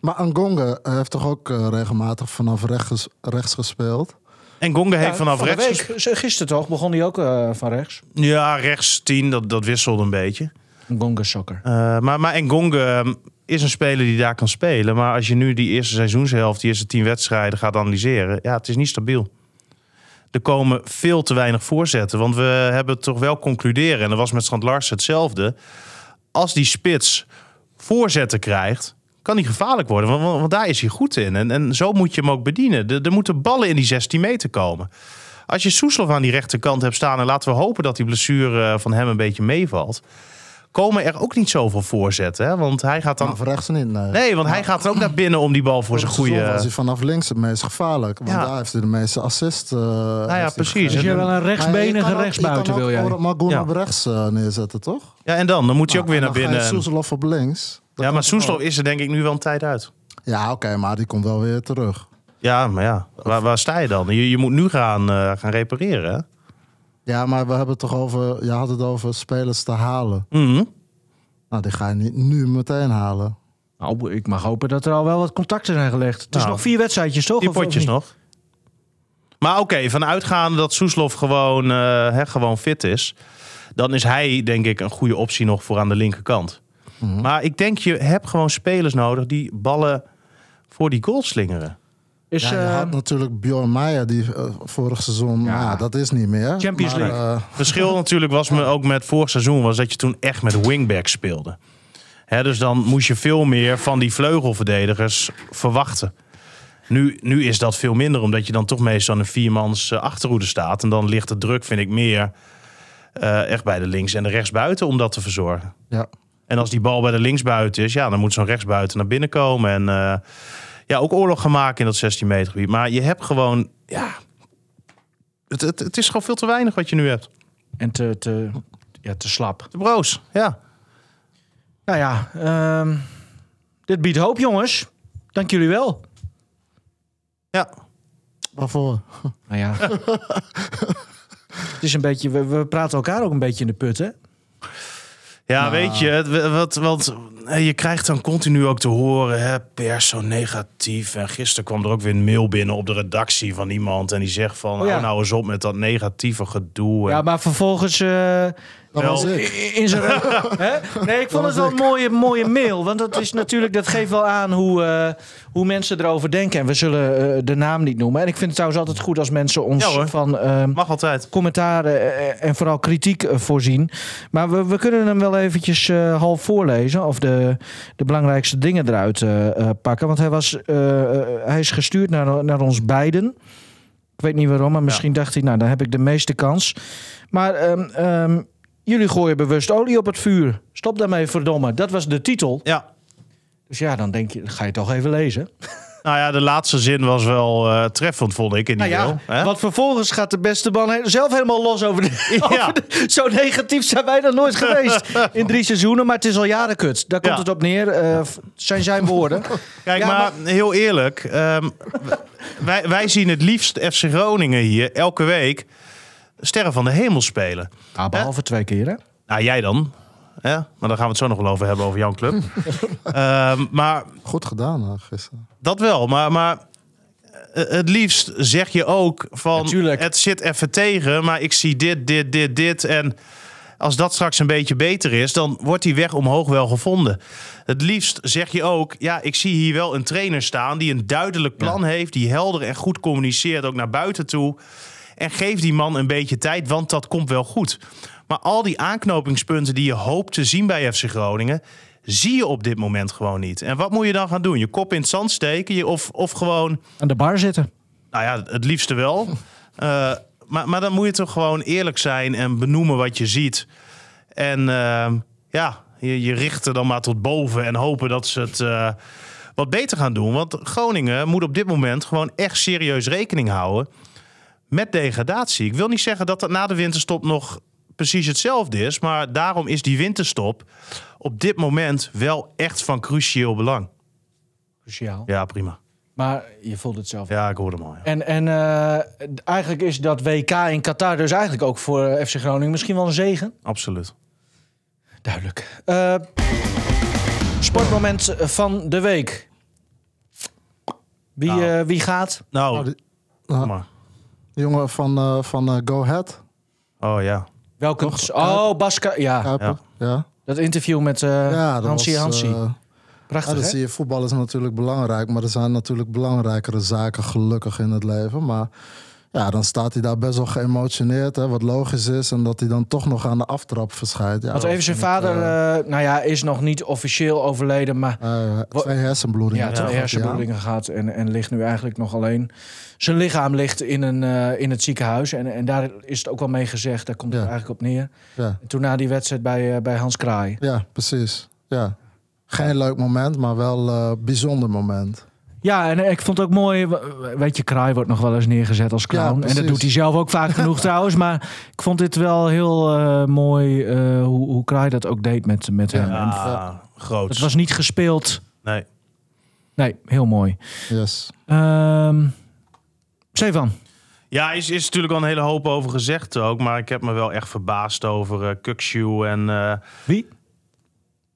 Speaker 3: Maar Angonga heeft toch ook eh, regelmatig vanaf rechts, rechts gespeeld.
Speaker 4: En Gonga heeft
Speaker 2: Ja,
Speaker 4: vanaf
Speaker 2: van
Speaker 4: rechts...
Speaker 2: week. Gisteren toch begon hij ook eh, van rechts.
Speaker 4: Ja, rechts 10, dat, dat wisselt een beetje.
Speaker 2: Gonga Soccer.
Speaker 4: Eh, maar, maar Engonge ehm, is een speler die daar kan spelen. Maar als je nu die eerste seizoenshelft, die eerste tien wedstrijden gaat analyseren... Ja, het is niet stabiel. Er komen veel te weinig voorzetten. Want we hebben toch wel concluderen, en dat was met Strand Larsen hetzelfde... als die spits voorzetten krijgt, kan hij gevaarlijk worden. Want, daar is hij goed in. En, en zo moet je hem ook bedienen. Er, moeten ballen in die 16 meter komen. Als je Soeslof aan die rechterkant hebt staan... en laten we hopen dat die blessure van hem een beetje meevalt... komen er ook niet zoveel voorzetten. Hè? Want hij gaat dan...
Speaker 3: Vanaf rechts niet, nee.
Speaker 4: Nee, want hij gaat er ook naar binnen om die bal voor zijn
Speaker 3: seizoen was hij
Speaker 4: goede...
Speaker 3: vanaf links het meest gevaarlijk. Want
Speaker 4: Ja.
Speaker 3: daar heeft hij de meeste assist. eh,
Speaker 4: Nou ja, precies.
Speaker 2: Dus
Speaker 4: En-
Speaker 2: wel een
Speaker 3: je
Speaker 2: rechtsbenige rechtsbuiten
Speaker 3: je
Speaker 2: wil jij?
Speaker 3: Magoen
Speaker 4: Ja.
Speaker 3: op rechts eh, neerzetten, toch?
Speaker 4: Ja, en dan? Dan moet hij ook weer
Speaker 3: Nou,
Speaker 4: naar
Speaker 3: je
Speaker 4: binnen.
Speaker 3: Soeslof op links. Dat
Speaker 4: Ja, maar Soeslof is er denk ik nu wel een tijd uit.
Speaker 3: Ja, oké, maar die komt wel weer terug.
Speaker 4: Ja, maar ja, waar, waar sta je dan? Je, je moet nu gaan, eh, gaan repareren.
Speaker 3: Ja, maar we hebben het toch over... Je had het over spelers te halen.
Speaker 4: Mhm.
Speaker 3: Nou, die ga je niet nu meteen halen.
Speaker 2: Nou, ik mag hopen dat er al wel wat contacten zijn gelegd. Het is
Speaker 4: Nou,
Speaker 2: nog vier wedstrijdjes, toch?
Speaker 4: Die potjes nog. Maar oké, vanuitgaande dat Soeslof gewoon, hè, gewoon fit is... dan is hij denk ik een goede optie nog voor aan de linkerkant.
Speaker 3: Mhm.
Speaker 4: Maar ik denk, je hebt gewoon spelers nodig die ballen voor die goal slingeren.
Speaker 2: Is,
Speaker 3: ja, je
Speaker 2: eh,
Speaker 3: had natuurlijk Bjorn Meijer, die eh, vorig seizoen...
Speaker 2: Ja.
Speaker 3: Ja. dat is niet meer.
Speaker 2: Champions
Speaker 3: Maar,
Speaker 2: League.
Speaker 3: eh,
Speaker 4: verschil *laughs* natuurlijk was me ook met vorig seizoen... was dat je toen echt met wingbacks speelde. Hè, dus dan moest je veel meer van die vleugelverdedigers verwachten. Nu, nu is dat veel minder, omdat je dan toch meestal aan een viermans achterhoede staat. En dan ligt de druk, vind ik, meer eh, echt bij de links- en de rechtsbuiten om dat te verzorgen.
Speaker 3: ja.
Speaker 4: En als die bal bij de linksbuiten is, ja, dan moet zo'n rechtsbuiten naar binnen komen. En eh, ja, ook oorlog gaan maken in dat 16 meter gebied. Maar je hebt gewoon, ja, het, het, het is gewoon veel te weinig wat je nu hebt.
Speaker 2: En te, te, ja, te slap.
Speaker 4: De broos, ja.
Speaker 2: Nou ja, ehm, dit biedt hoop, jongens. Dank jullie wel.
Speaker 4: Ja,
Speaker 3: Waarvoor?
Speaker 2: Nou ja. *laughs* het is een beetje, we, we praten elkaar ook een beetje in de put, hè?
Speaker 4: ja
Speaker 3: Nou.
Speaker 4: weet je, wat, want eh, je krijgt dan continu ook te horen, hè, pers zo negatief. En gisteren kwam er ook weer een mail binnen op de redactie van iemand. En die zegt van,
Speaker 2: Oh ja.
Speaker 4: hou nou eens op met dat negatieve gedoe. En-
Speaker 2: Ja, maar vervolgens... eh,
Speaker 3: Dat
Speaker 4: Wel.
Speaker 3: was ik.
Speaker 2: in zijn *laughs* Hè? Nee, ik vond het wel een mooie, mooie mail. Want dat is natuurlijk, dat geeft wel aan hoe, eh, hoe mensen erover denken. En we zullen eh, de naam niet noemen. En ik vind het trouwens altijd goed als mensen ons
Speaker 4: Ja,
Speaker 2: van ehm,
Speaker 4: Mag altijd.
Speaker 2: commentaren eh, en vooral kritiek eh, voorzien. Maar we, we kunnen hem wel eventjes eh, half voorlezen. Of de, de belangrijkste dingen eruit eh, eh, pakken. Want hij, was, eh, eh, hij is gestuurd naar, naar ons beiden. Ik weet niet waarom, maar misschien dacht hij, nou, dan heb ik de meeste kans. Maar ehm, ehm, jullie gooien bewust olie op het vuur. Stop daarmee, verdomme. Dat was de titel.
Speaker 4: Ja.
Speaker 2: Dus ja, dan denk je, dan ga je toch even lezen.
Speaker 4: Nou ja, de laatste zin was wel eh, treffend, vond ik, in die
Speaker 2: Nou ja, want vervolgens gaat de beste man he- zelf helemaal los over de, *laughs*
Speaker 4: Ja. *laughs*
Speaker 2: over de- Zo negatief zijn wij nog nooit geweest in drie seizoenen. Maar het is al jaren kut. Daar komt
Speaker 4: Ja.
Speaker 2: het op neer. eh, zijn zijn woorden.
Speaker 4: Kijk, maar, heel eerlijk. ehm, wij, wij zien het liefst FC Groningen hier elke week sterren van de hemel spelen.
Speaker 2: Ah, behalve twee keer, hè?
Speaker 4: Nou, jij dan. Hè? Maar daar gaan we het zo nog wel over hebben, over jouw club. *laughs* Ehm, maar
Speaker 3: Goed gedaan hè, gisteren.
Speaker 4: dat wel. Maar, maar eh, het liefst zeg je ook van... Het zit even tegen, maar ik zie dit, dit, dit, dit. En als dat straks een beetje beter is... dan wordt die weg omhoog wel gevonden. Het liefst zeg je ook... ja, ik zie hier wel een trainer staan... die een duidelijk plan heeft... die helder en goed communiceert, ook naar buiten toe... En geef die man een beetje tijd, want dat komt wel goed. Maar al die aanknopingspunten die je hoopt te zien bij FC Groningen, zie je op dit moment gewoon niet. En wat moet je dan gaan doen? Je kop in het zand steken je, of, of gewoon,
Speaker 2: Aan de bar zitten.
Speaker 4: nou ja, het liefste wel. *laughs* Eh, maar, maar dan moet je toch gewoon eerlijk zijn en benoemen wat je ziet. En eh, ja, je, je richt er dan maar tot boven en hopen dat ze het eh, wat beter gaan doen. Want Groningen moet op dit moment gewoon echt serieus rekening houden met degradatie. Ik wil niet zeggen dat dat na de winterstop nog precies hetzelfde is. Maar daarom is die winterstop op dit moment wel echt van cruciaal belang.
Speaker 2: Cruciaal.
Speaker 4: Ja, prima.
Speaker 2: Maar je voelt het zelf.
Speaker 4: Ja, ik hoorde hem al. ja.
Speaker 2: En, en eh, eigenlijk is dat WK in Qatar dus eigenlijk ook voor eh, FC Groningen misschien wel een zegen.
Speaker 4: Absoluut.
Speaker 2: Duidelijk. Eh, sportmoment van de week. Wie,
Speaker 4: Nou.
Speaker 2: eh, wie gaat?
Speaker 4: Nou,
Speaker 3: Nou, die-
Speaker 4: kom
Speaker 3: nou,
Speaker 4: maar.
Speaker 3: Jongen van, eh, van eh, Go Ahead.
Speaker 4: Oh ja.
Speaker 2: Welke?
Speaker 3: Toch?
Speaker 2: Oh, Baska. Ja,
Speaker 3: Kuiper. Ja.
Speaker 2: dat interview met eh
Speaker 3: Ja, dat
Speaker 2: Hansie
Speaker 3: was,
Speaker 2: Hansie.
Speaker 3: eh,
Speaker 2: Prachtig,
Speaker 3: Ja,
Speaker 2: hè?
Speaker 3: zie je, voetbal is natuurlijk belangrijk, maar er zijn natuurlijk belangrijkere zaken gelukkig in het leven. Maar ja, dan staat hij daar best wel geëmotioneerd, hè, wat logisch is. En dat hij dan toch nog aan de aftrap verschijnt. Ja,
Speaker 2: Want even zijn vader,
Speaker 3: eh,
Speaker 2: eh, nou ja, is nog niet officieel overleden, maar
Speaker 3: eh, twee hersenbloedingen.
Speaker 2: ja, twee hersenbloedingen gehad en, en ligt nu eigenlijk nog alleen. Zijn lichaam ligt in, een, in het ziekenhuis en, en daar is het ook wel mee gezegd, daar komt het eigenlijk op neer. toen na die wedstrijd bij, bij Hans Kraai.
Speaker 3: ja, precies. Ja. Geen leuk moment, maar wel een bijzonder moment.
Speaker 2: Ja, en ik vond het ook mooi. Weet je, Kraai wordt nog wel eens neergezet als clown. en dat doet hij zelf ook vaak genoeg *laughs* trouwens. Maar ik vond dit wel heel eh, mooi eh, hoe, hoe Kraai dat ook deed met, met hem. En
Speaker 4: Ja, groot.
Speaker 2: het was niet gespeeld.
Speaker 4: Nee.
Speaker 2: Nee, heel mooi.
Speaker 3: Yes.
Speaker 2: Ehm Stefan.
Speaker 4: Ja, is, is natuurlijk al een hele hoop over gezegd ook. Maar ik heb me wel echt verbaasd over Kukshu. En eh,
Speaker 2: Wie?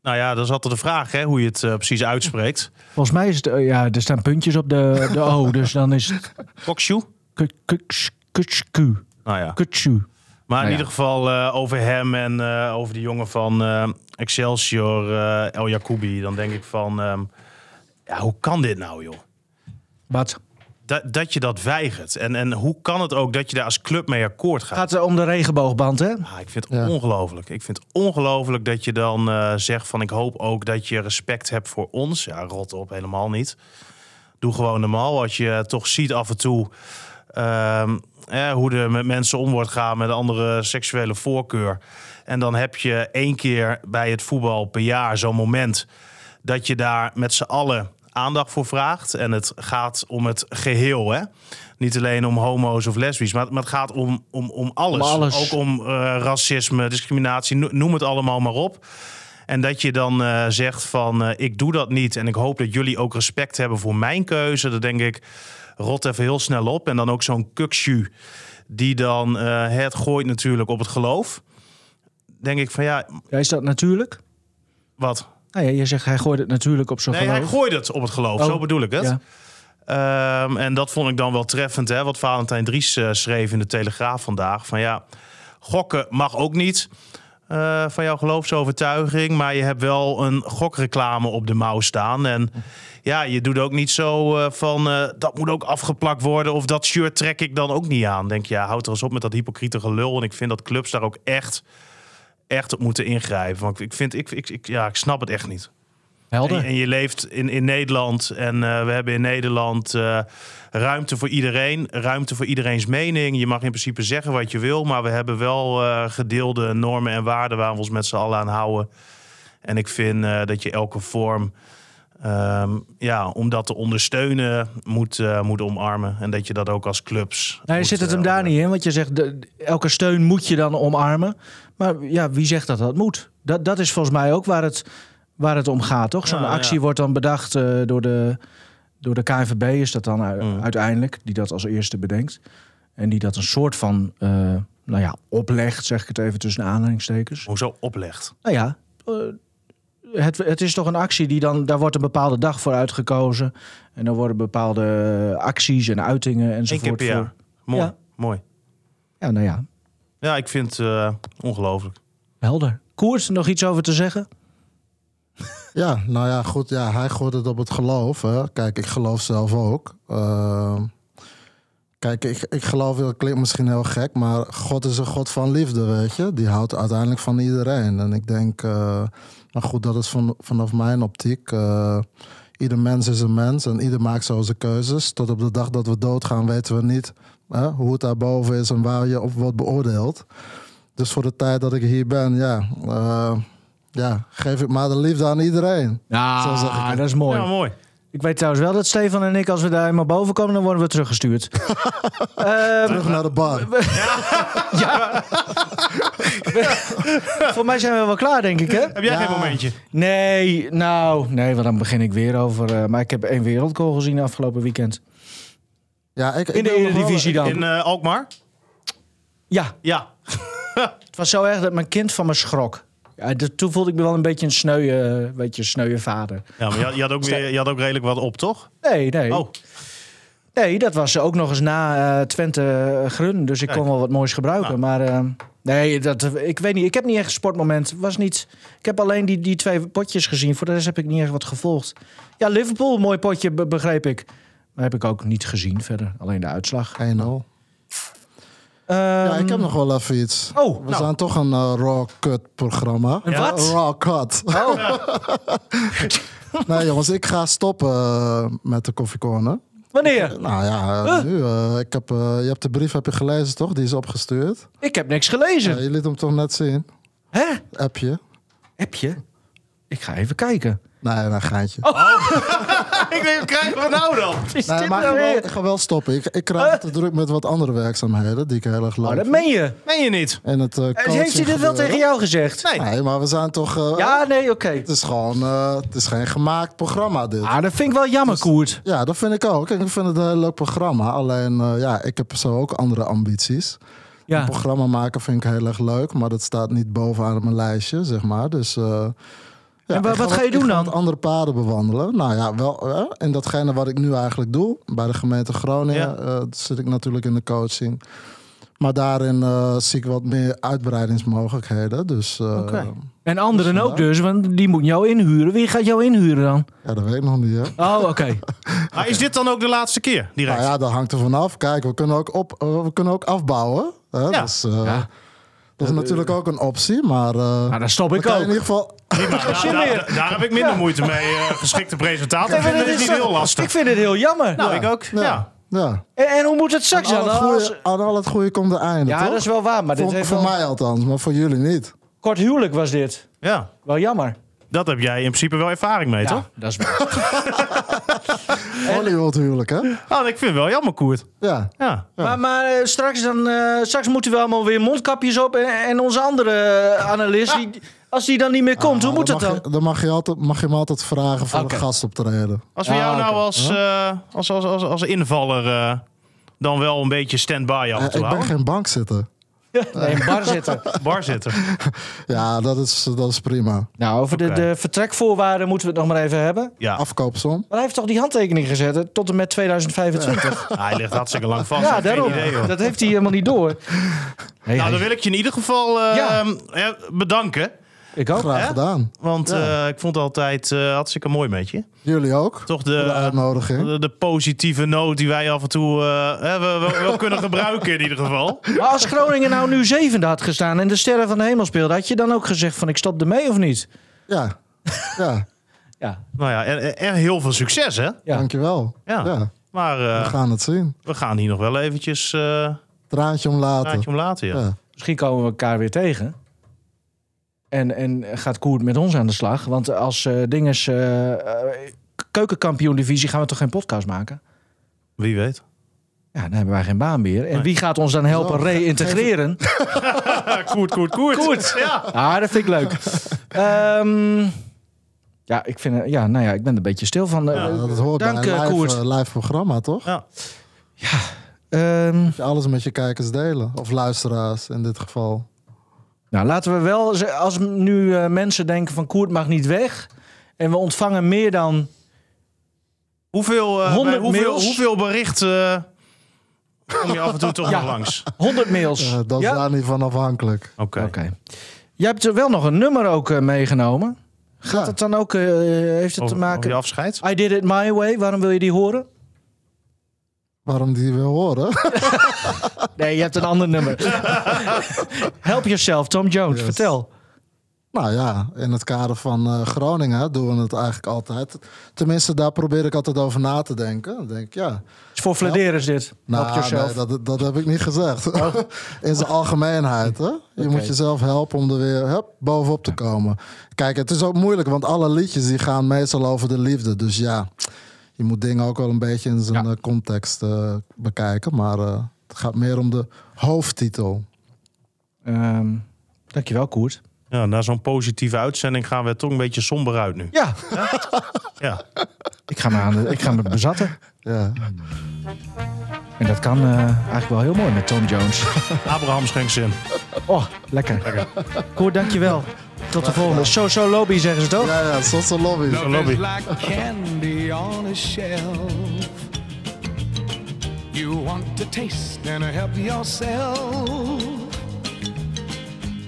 Speaker 4: Nou ja, dat is altijd de vraag hè, hoe je het eh, precies uitspreekt.
Speaker 2: Volgens mij is het... eh, ja, er staan puntjes op de, de O. *laughs* Dus dan is het...
Speaker 4: Kokshu?
Speaker 2: Kut- kuts- Kutsku.
Speaker 4: Nou ja.
Speaker 2: Kutsu.
Speaker 4: Maar in
Speaker 2: Nou ja.
Speaker 4: ieder geval eh, over hem en over die jongen van Excelsior, El Jacoubi. Dan denk ik van, ehm, ja, hoe kan dit nou joh?
Speaker 2: Wat?
Speaker 4: Dat, dat je dat weigert. En, en hoe kan het ook dat je daar als club mee akkoord gaat?
Speaker 2: gaat het om de regenboogband, hè?
Speaker 4: Ah, ik vind het
Speaker 3: Ja.
Speaker 4: ongelooflijk. Ik vind het ongelooflijk dat je dan eh, zegt van ik hoop ook dat je respect hebt voor ons. Ja, rot op, helemaal niet. Doe gewoon normaal. Als je toch ziet af en toe ehm, eh, hoe er met mensen om wordt gaan met andere seksuele voorkeur. En dan heb je één keer bij het voetbal per jaar zo'n moment dat je daar met z'n allen aandacht voor vraagt. En het gaat om het geheel, hè? Niet alleen om homo's of lesbisch, maar, maar het gaat om, om, om, alles.
Speaker 2: Om alles.
Speaker 4: Ook om eh, racisme, discriminatie, no- noem het allemaal maar op. En dat je dan eh, zegt van eh, ik doe dat niet en ik hoop dat jullie ook respect hebben voor mijn keuze. Dan denk ik, rot even heel snel op. En dan ook zo'n kuksju die dan het gooit natuurlijk op het geloof. Denk ik van ja,
Speaker 2: Ja, is dat natuurlijk?
Speaker 4: wat?
Speaker 2: Nou ja, je zegt hij gooit het natuurlijk op zo'n
Speaker 4: Nee,
Speaker 2: geloof.
Speaker 4: hij gooit het op het geloof,
Speaker 2: Oh,
Speaker 4: zo bedoel ik het.
Speaker 2: Ja.
Speaker 4: Ehm, en dat vond ik dan wel treffend, hè, wat Valentijn Dries eh, schreef in de Telegraaf vandaag. Van ja, gokken mag ook niet eh, van jouw geloofsovertuiging, maar je hebt wel een gokreclame op de mouw staan. En ja, je doet ook niet zo eh, van dat moet ook afgeplakt worden of dat shirt trek ik dan ook niet aan. Denk je, ja, houd er eens op met dat hypocriete gelul. En ik vind dat clubs daar ook echt, echt op moeten ingrijpen. Want ik vind, ik, ik, ik, ja, ik snap het echt niet.
Speaker 2: Helder.
Speaker 4: En, en je leeft in, in Nederland en eh, we hebben in Nederland eh, ruimte voor iedereen, ruimte voor iedereen's mening. Je mag in principe zeggen wat je wil, maar we hebben wel eh, gedeelde normen en waarden waar we ons met z'n allen aan houden. En ik vind dat je elke vorm, ehm, ja, om dat te ondersteunen, moet, eh, moet omarmen. En dat je dat ook als clubs.
Speaker 2: Nee,
Speaker 4: moet,
Speaker 2: zit het hem
Speaker 4: eh,
Speaker 2: daar niet in? Want je zegt, de, elke steun moet je dan omarmen. Maar ja, wie zegt dat dat moet? Dat, dat is volgens mij ook waar het, waar het om gaat, toch? Zo'n
Speaker 4: Ja, ja.
Speaker 2: actie wordt dan bedacht eh, door, de, door de KNVB, is dat dan
Speaker 4: Mm.
Speaker 2: uiteindelijk, die dat als eerste bedenkt. En die dat een soort van, nou ja, oplegt, zeg ik het even tussen aanhalingstekens.
Speaker 4: Hoezo oplegt?
Speaker 2: Nou ja, het, het is toch een actie die dan, daar wordt een bepaalde dag voor uitgekozen. En dan worden bepaalde acties en uitingen
Speaker 4: Eén
Speaker 2: enzovoort.
Speaker 4: keer per jaar.
Speaker 2: voor-
Speaker 4: Mooi,
Speaker 2: Ja.
Speaker 4: mooi.
Speaker 2: Ja, nou ja,
Speaker 4: Ja, ik vind het eh, ongelooflijk.
Speaker 2: helder. Koers, nog iets over te zeggen? *laughs*
Speaker 3: Ja, nou ja, goed. Ja, hij gooit het op het geloof. Hè. Kijk, ik geloof zelf ook. Ehm, kijk, ik, ik geloof, dat klinkt misschien heel gek, maar God is een God van liefde, weet je. Die houdt uiteindelijk van iedereen. En ik denk, eh, maar goed, dat is van, vanaf mijn optiek. eh, ieder mens is een mens en ieder maakt zo zijn keuzes. Tot op de dag dat we doodgaan weten we niet hè, hoe het daarboven is en waar je op wordt beoordeeld. Dus voor de tijd dat ik hier ben, ja, eh, ja geef ik maar de liefde aan iedereen.
Speaker 2: Ja,
Speaker 3: Zo zeg ik het.
Speaker 2: dat is mooi.
Speaker 4: Ja, mooi.
Speaker 2: Ik weet trouwens wel dat Stefan en ik, als we daar eenmaal boven komen, dan worden we teruggestuurd. *laughs* Ehm,
Speaker 3: Terug naar de bar.
Speaker 2: ja. Voor mij zijn we wel klaar, denk ik, hè?
Speaker 4: Heb jij
Speaker 3: Ja.
Speaker 4: geen momentje?
Speaker 2: Nee, nou, nee, want dan begin ik weer over. eh, maar ik heb één wereldgoal gezien afgelopen weekend.
Speaker 3: Ja, ik, ik
Speaker 2: In de Eredivisie dan.
Speaker 4: In eh, Alkmaar?
Speaker 2: Ja,
Speaker 4: Ja. *laughs*
Speaker 2: het was zo erg dat mijn kind van me schrok. Ja, de- toen voelde ik me wel een beetje een sneuwe, weet je, sneuwe vader.
Speaker 4: Ja, maar je, had- je, had ook *laughs* weer, je had ook redelijk wat op, toch?
Speaker 2: Nee, nee.
Speaker 4: Oh,
Speaker 2: Nee, dat was ook nog eens na eh, Twente eh, Grun. Dus ik kon wel wat moois gebruiken.
Speaker 4: Nou.
Speaker 2: Maar eh, nee, dat, ik weet niet. Ik heb niet echt een sportmoment. Was niet, ik heb alleen die, die twee potjes gezien. Voor de rest heb ik niet echt wat gevolgd. Ja, Liverpool, mooi potje, be- begreep ik. Maar heb ik ook niet gezien verder. Alleen de uitslag.
Speaker 3: 1-0. Ja, ik heb nog wel even iets.
Speaker 2: Ehm, Oh,
Speaker 3: We
Speaker 2: nou.
Speaker 3: zijn toch een eh, raw cut programma.
Speaker 2: Een wat?
Speaker 3: Raw cut.
Speaker 2: Oh, *laughs*
Speaker 3: nee jongens, ik ga stoppen eh, met de koffiecorner.
Speaker 2: wanneer?
Speaker 3: Nou ja,
Speaker 2: Huh?
Speaker 3: nu. eh, ik heb, eh, je hebt de brief heb je gelezen toch? Die is opgestuurd.
Speaker 2: Ik heb niks
Speaker 3: Ja,
Speaker 2: gelezen.
Speaker 3: je liet hem toch net zien?
Speaker 2: Hè?
Speaker 3: Appje.
Speaker 2: Heb je? Ik ga even kijken.
Speaker 3: Nee, nee, geintje. *laughs*
Speaker 4: ik denk, wat krijgen we nou dan?
Speaker 2: Is
Speaker 3: nee,
Speaker 2: dit
Speaker 3: maar ik
Speaker 2: nou
Speaker 3: ga, wel,
Speaker 2: weer?
Speaker 3: ik ga wel stoppen. Ik, ik krijg te druk met wat andere werkzaamheden die ik heel erg leuk
Speaker 2: Oh, dat
Speaker 3: vind.
Speaker 2: meen je.
Speaker 4: Meen je niet?
Speaker 3: En het, eh,
Speaker 2: Eh, Heeft hij dit wel tegen jou gezegd?
Speaker 4: Nee.
Speaker 3: Nee, maar we zijn toch... eh,
Speaker 2: Ja, nee, oké.
Speaker 3: Het is gewoon... eh, het is geen gemaakt programma dit.
Speaker 2: Ah, dat vind ik wel jammer, Koert.
Speaker 3: Ja, dat vind ik ook. Ik vind het een heel leuk programma. Alleen, eh, ja, ik heb zo ook andere ambities.
Speaker 2: Ja.
Speaker 3: Een programma maken vind ik heel erg leuk, maar dat staat niet bovenaan mijn lijstje, zeg maar. Dus, eh, ja,
Speaker 2: En wat ga je doen dan?
Speaker 3: andere paden bewandelen. Nou ja, wel eh, in datgene wat ik nu eigenlijk doe. Bij de gemeente Groningen eh, zit ik natuurlijk in de coaching. Maar daarin eh, zie ik wat meer uitbreidingsmogelijkheden. Dus eh,
Speaker 4: Oké.
Speaker 2: En anderen
Speaker 3: Dus
Speaker 2: ook dus, want die moeten jou inhuren. Wie gaat jou inhuren dan?
Speaker 3: ja, dat weet ik nog niet. Hè?
Speaker 2: Oh, oké. *laughs*
Speaker 4: Maar is dit dan ook de laatste keer direct?
Speaker 3: Nou ja, dat hangt er vanaf. Kijk, we kunnen ook, op, we kunnen ook afbouwen. Hè?
Speaker 4: Ja.
Speaker 3: Dus, eh,
Speaker 2: Ja.
Speaker 3: Dat is natuurlijk ook een optie, maar... eh,
Speaker 2: Nou, dan stop ik ook.
Speaker 3: in ieder geval... *laughs*
Speaker 4: Prima, daar, heb ik minder moeite mee. eh, geschikte presentator.
Speaker 2: Nee,
Speaker 4: Ik vind
Speaker 2: dat
Speaker 4: het
Speaker 2: is
Speaker 4: niet
Speaker 2: zo-
Speaker 4: heel lastig.
Speaker 2: Ik vind het heel jammer.
Speaker 4: Nou, ik ook. Ja.
Speaker 3: Ja. ja.
Speaker 2: En, en hoe moet het straks
Speaker 3: Aan,
Speaker 2: dan?
Speaker 3: al het
Speaker 2: Als-
Speaker 3: goede, aan al het goede komt er einde,
Speaker 2: Ja,
Speaker 3: toch?
Speaker 2: dat is wel waar, maar dit
Speaker 3: voor
Speaker 2: heeft
Speaker 3: voor
Speaker 2: wel...
Speaker 3: mij althans, maar voor jullie niet.
Speaker 2: Kort huwelijk was dit.
Speaker 4: ja.
Speaker 2: Wel jammer.
Speaker 4: Dat heb jij in principe wel ervaring mee, toch?
Speaker 2: dat is waar. *laughs*
Speaker 3: Hollywood huwelijk, hè?
Speaker 4: Nou, ik vind het wel jammer, Koert.
Speaker 3: Ja.
Speaker 4: Ja.
Speaker 2: Maar, maar eh, straks, dan, eh, straks moeten we allemaal weer mondkapjes op. En, en onze andere eh, analist, die, als die dan niet meer komt, hoe
Speaker 3: Ah,
Speaker 2: moet dat dan?
Speaker 3: Je, dan mag je, altijd, mag je hem altijd vragen voor
Speaker 2: Oké.
Speaker 3: een gastoptreden.
Speaker 4: Als we
Speaker 2: Ah,
Speaker 4: jou nou
Speaker 2: oké.
Speaker 4: als, eh, als, als, als, als invaller eh, dan wel een beetje stand-by af
Speaker 3: Eh,
Speaker 4: en toe
Speaker 3: ik ben
Speaker 4: houden.
Speaker 3: geen bankzitter. *laughs*
Speaker 2: Nee, een bar zitten.
Speaker 4: Bar zitten. *laughs*
Speaker 3: Ja, dat is, dat is prima.
Speaker 2: Nou, over de, de vertrekvoorwaarden moeten we het nog maar even hebben.
Speaker 4: Ja.
Speaker 3: Afkoopsom.
Speaker 2: Maar hij heeft toch die handtekening gezet hè, tot en met 2025?
Speaker 4: Ah, hij ligt hartstikke lang vast.
Speaker 2: Ja, daarom.
Speaker 4: idee,
Speaker 2: dat heeft hij helemaal niet door. Hey,
Speaker 4: Nou, dan wil ik je in ieder geval
Speaker 2: Ja.
Speaker 4: eh, bedanken.
Speaker 2: Ik ook.
Speaker 3: Graag
Speaker 4: Hè?
Speaker 3: gedaan.
Speaker 4: Want
Speaker 3: Ja.
Speaker 4: eh, ik vond het altijd eh, hartstikke mooi met je.
Speaker 3: Jullie ook.
Speaker 4: Toch
Speaker 3: de
Speaker 4: de,
Speaker 3: uitnodiging.
Speaker 4: de, de positieve noot die wij af en toe eh, hè, we, we, wel *laughs* kunnen gebruiken in ieder geval.
Speaker 2: Maar als Groningen nou nu zevende had gestaan en de sterren van de hemel speelde, had je dan ook gezegd van ik stop ermee of niet?
Speaker 3: Ja. ja, *laughs*
Speaker 2: Ja,
Speaker 4: Nou ja, en, en heel veel succes hè.
Speaker 2: ja.
Speaker 3: dankjewel.
Speaker 4: Ja.
Speaker 3: Ja.
Speaker 4: Maar eh,
Speaker 3: We gaan het zien.
Speaker 4: we gaan hier nog wel eventjes eh
Speaker 3: Traantje om later.
Speaker 4: raadje om laten. Ja.
Speaker 3: Ja.
Speaker 2: Misschien komen we elkaar weer tegen. En, en gaat Koert met ons aan de slag? Want als eh dinges eh, eh, keukenkampioen divisie gaan we toch geen podcast maken?
Speaker 4: Wie weet.
Speaker 2: Ja, dan hebben wij geen baan meer. En
Speaker 4: Nee.
Speaker 2: wie gaat ons dan helpen
Speaker 3: Zo,
Speaker 2: reïntegreren? *laughs*
Speaker 4: koert, koert, koert.
Speaker 2: Koert.
Speaker 4: Ja.
Speaker 2: Ah, dat vind ik leuk. Ehm, ja, ik vind, ja, nou ja, ik ben er een beetje stil van.
Speaker 4: Ja,
Speaker 3: Dat hoort
Speaker 2: Dank,
Speaker 3: bij een live,
Speaker 2: Koert.
Speaker 3: live programma, toch?
Speaker 4: Ja.
Speaker 2: ehm,
Speaker 3: Dat je alles met je kijkers delen. Of luisteraars in dit geval.
Speaker 2: Nou, laten we wel, als nu eh, mensen denken van Koert mag niet weg. En we ontvangen meer dan
Speaker 4: Hoeveel, eh,
Speaker 2: 100
Speaker 4: bij hoeveel,
Speaker 2: mails.
Speaker 4: hoeveel berichten eh, kom je af en toe toch
Speaker 2: Ja.
Speaker 4: nog langs?
Speaker 2: 100 mails.
Speaker 3: Eh, dat is
Speaker 2: ja?
Speaker 3: daar niet van afhankelijk.
Speaker 4: Oké.
Speaker 2: Oké. Jij hebt er wel nog een nummer ook meegenomen. Gaat
Speaker 3: Ja.
Speaker 2: het dan ook, eh, heeft het
Speaker 4: Over,
Speaker 2: te
Speaker 4: over
Speaker 2: maken...
Speaker 4: je afscheid?
Speaker 2: I did it my way, waarom wil je die horen?
Speaker 3: Waarom die wil horen? *laughs*
Speaker 2: Nee, je hebt een ander nummer. *laughs* Help yourself, Tom Jones,
Speaker 3: Yes.
Speaker 2: vertel.
Speaker 3: Nou ja, in het kader van eh, Groningen doen we het eigenlijk altijd. Tenminste, daar probeer ik altijd over na te denken. Dan denk ik, ja.
Speaker 2: is voor Flederis dit. Help
Speaker 3: Nou, nee, dat, dat heb ik niet gezegd. *laughs* In zijn algemeenheid. Hè? Je moet jezelf helpen om er weer hup, bovenop te komen. Kijk, het is ook moeilijk, want alle liedjes die gaan meestal over de liefde. Dus ja, je moet dingen ook wel een beetje in zijn
Speaker 2: Ja.
Speaker 3: eh, context eh, bekijken. Maar eh, het gaat meer om de hoofdtitel.
Speaker 2: Ehm, dankjewel, Koert.
Speaker 4: Ja, na zo'n positieve uitzending gaan we er toch een beetje somber uit nu.
Speaker 2: Ja,
Speaker 4: Ja.
Speaker 2: ik ga me, aan de, ik ga me bezatten.
Speaker 3: Ja.
Speaker 2: En dat kan eh, eigenlijk wel heel mooi met Tom Jones. *laughs*
Speaker 4: Abraham schenkt zin.
Speaker 2: Oh, lekker. Koert, dankjewel. Tot de volgende. So So Lobby zeggen ze toch?
Speaker 3: Ja, ja, zoals een lobby.
Speaker 4: Lobby.
Speaker 5: like candy on a shelf. You want to taste and help yourself.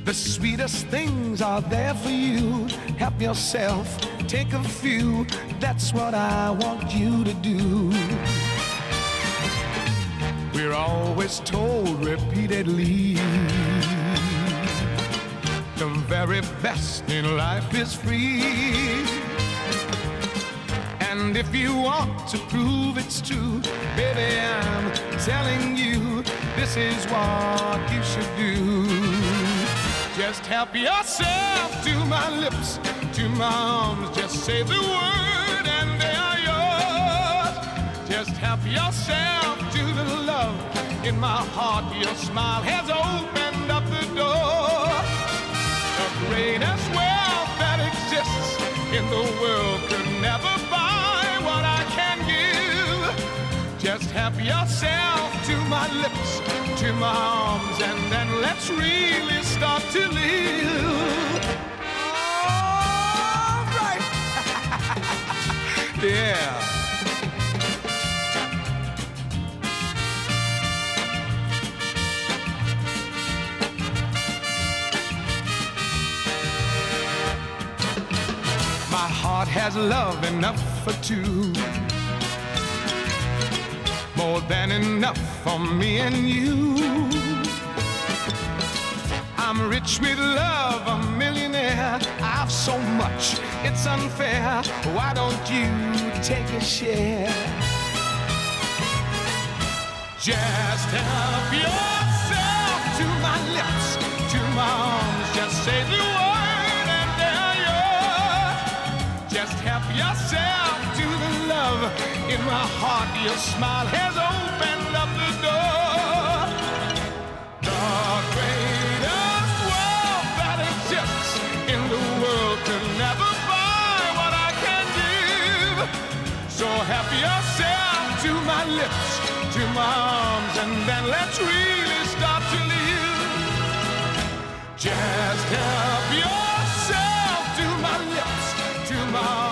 Speaker 5: The sweetest things are there for you. Help yourself, take a few. That's what I want you to do. We're always told repeatedly the very best in life is free. And if you want to prove it's true, baby, I'm telling you, this is what you should do. Just help yourself to my lips, to my arms. Just say the word and they. Just help yourself to the love in my heart. Your smile has opened up the door. The greatest wealth that exists in the world could never buy what I can give. Just help yourself to my lips, to my arms, and then let's really start to live. All right. *laughs* yeah. Heart has love enough for two. More than enough for me and you. I'm rich with love, a millionaire. I've so much, it's unfair. Why don't you take a share? Just help yourself to my lips, to my arms. Just say the word Just help yourself to the love in my heart. Your smile has opened up the door. The greatest that exists in the world never buy what I can give. So help yourself to my lips, to my arms, and then let's really start to live. Just help tomorrow.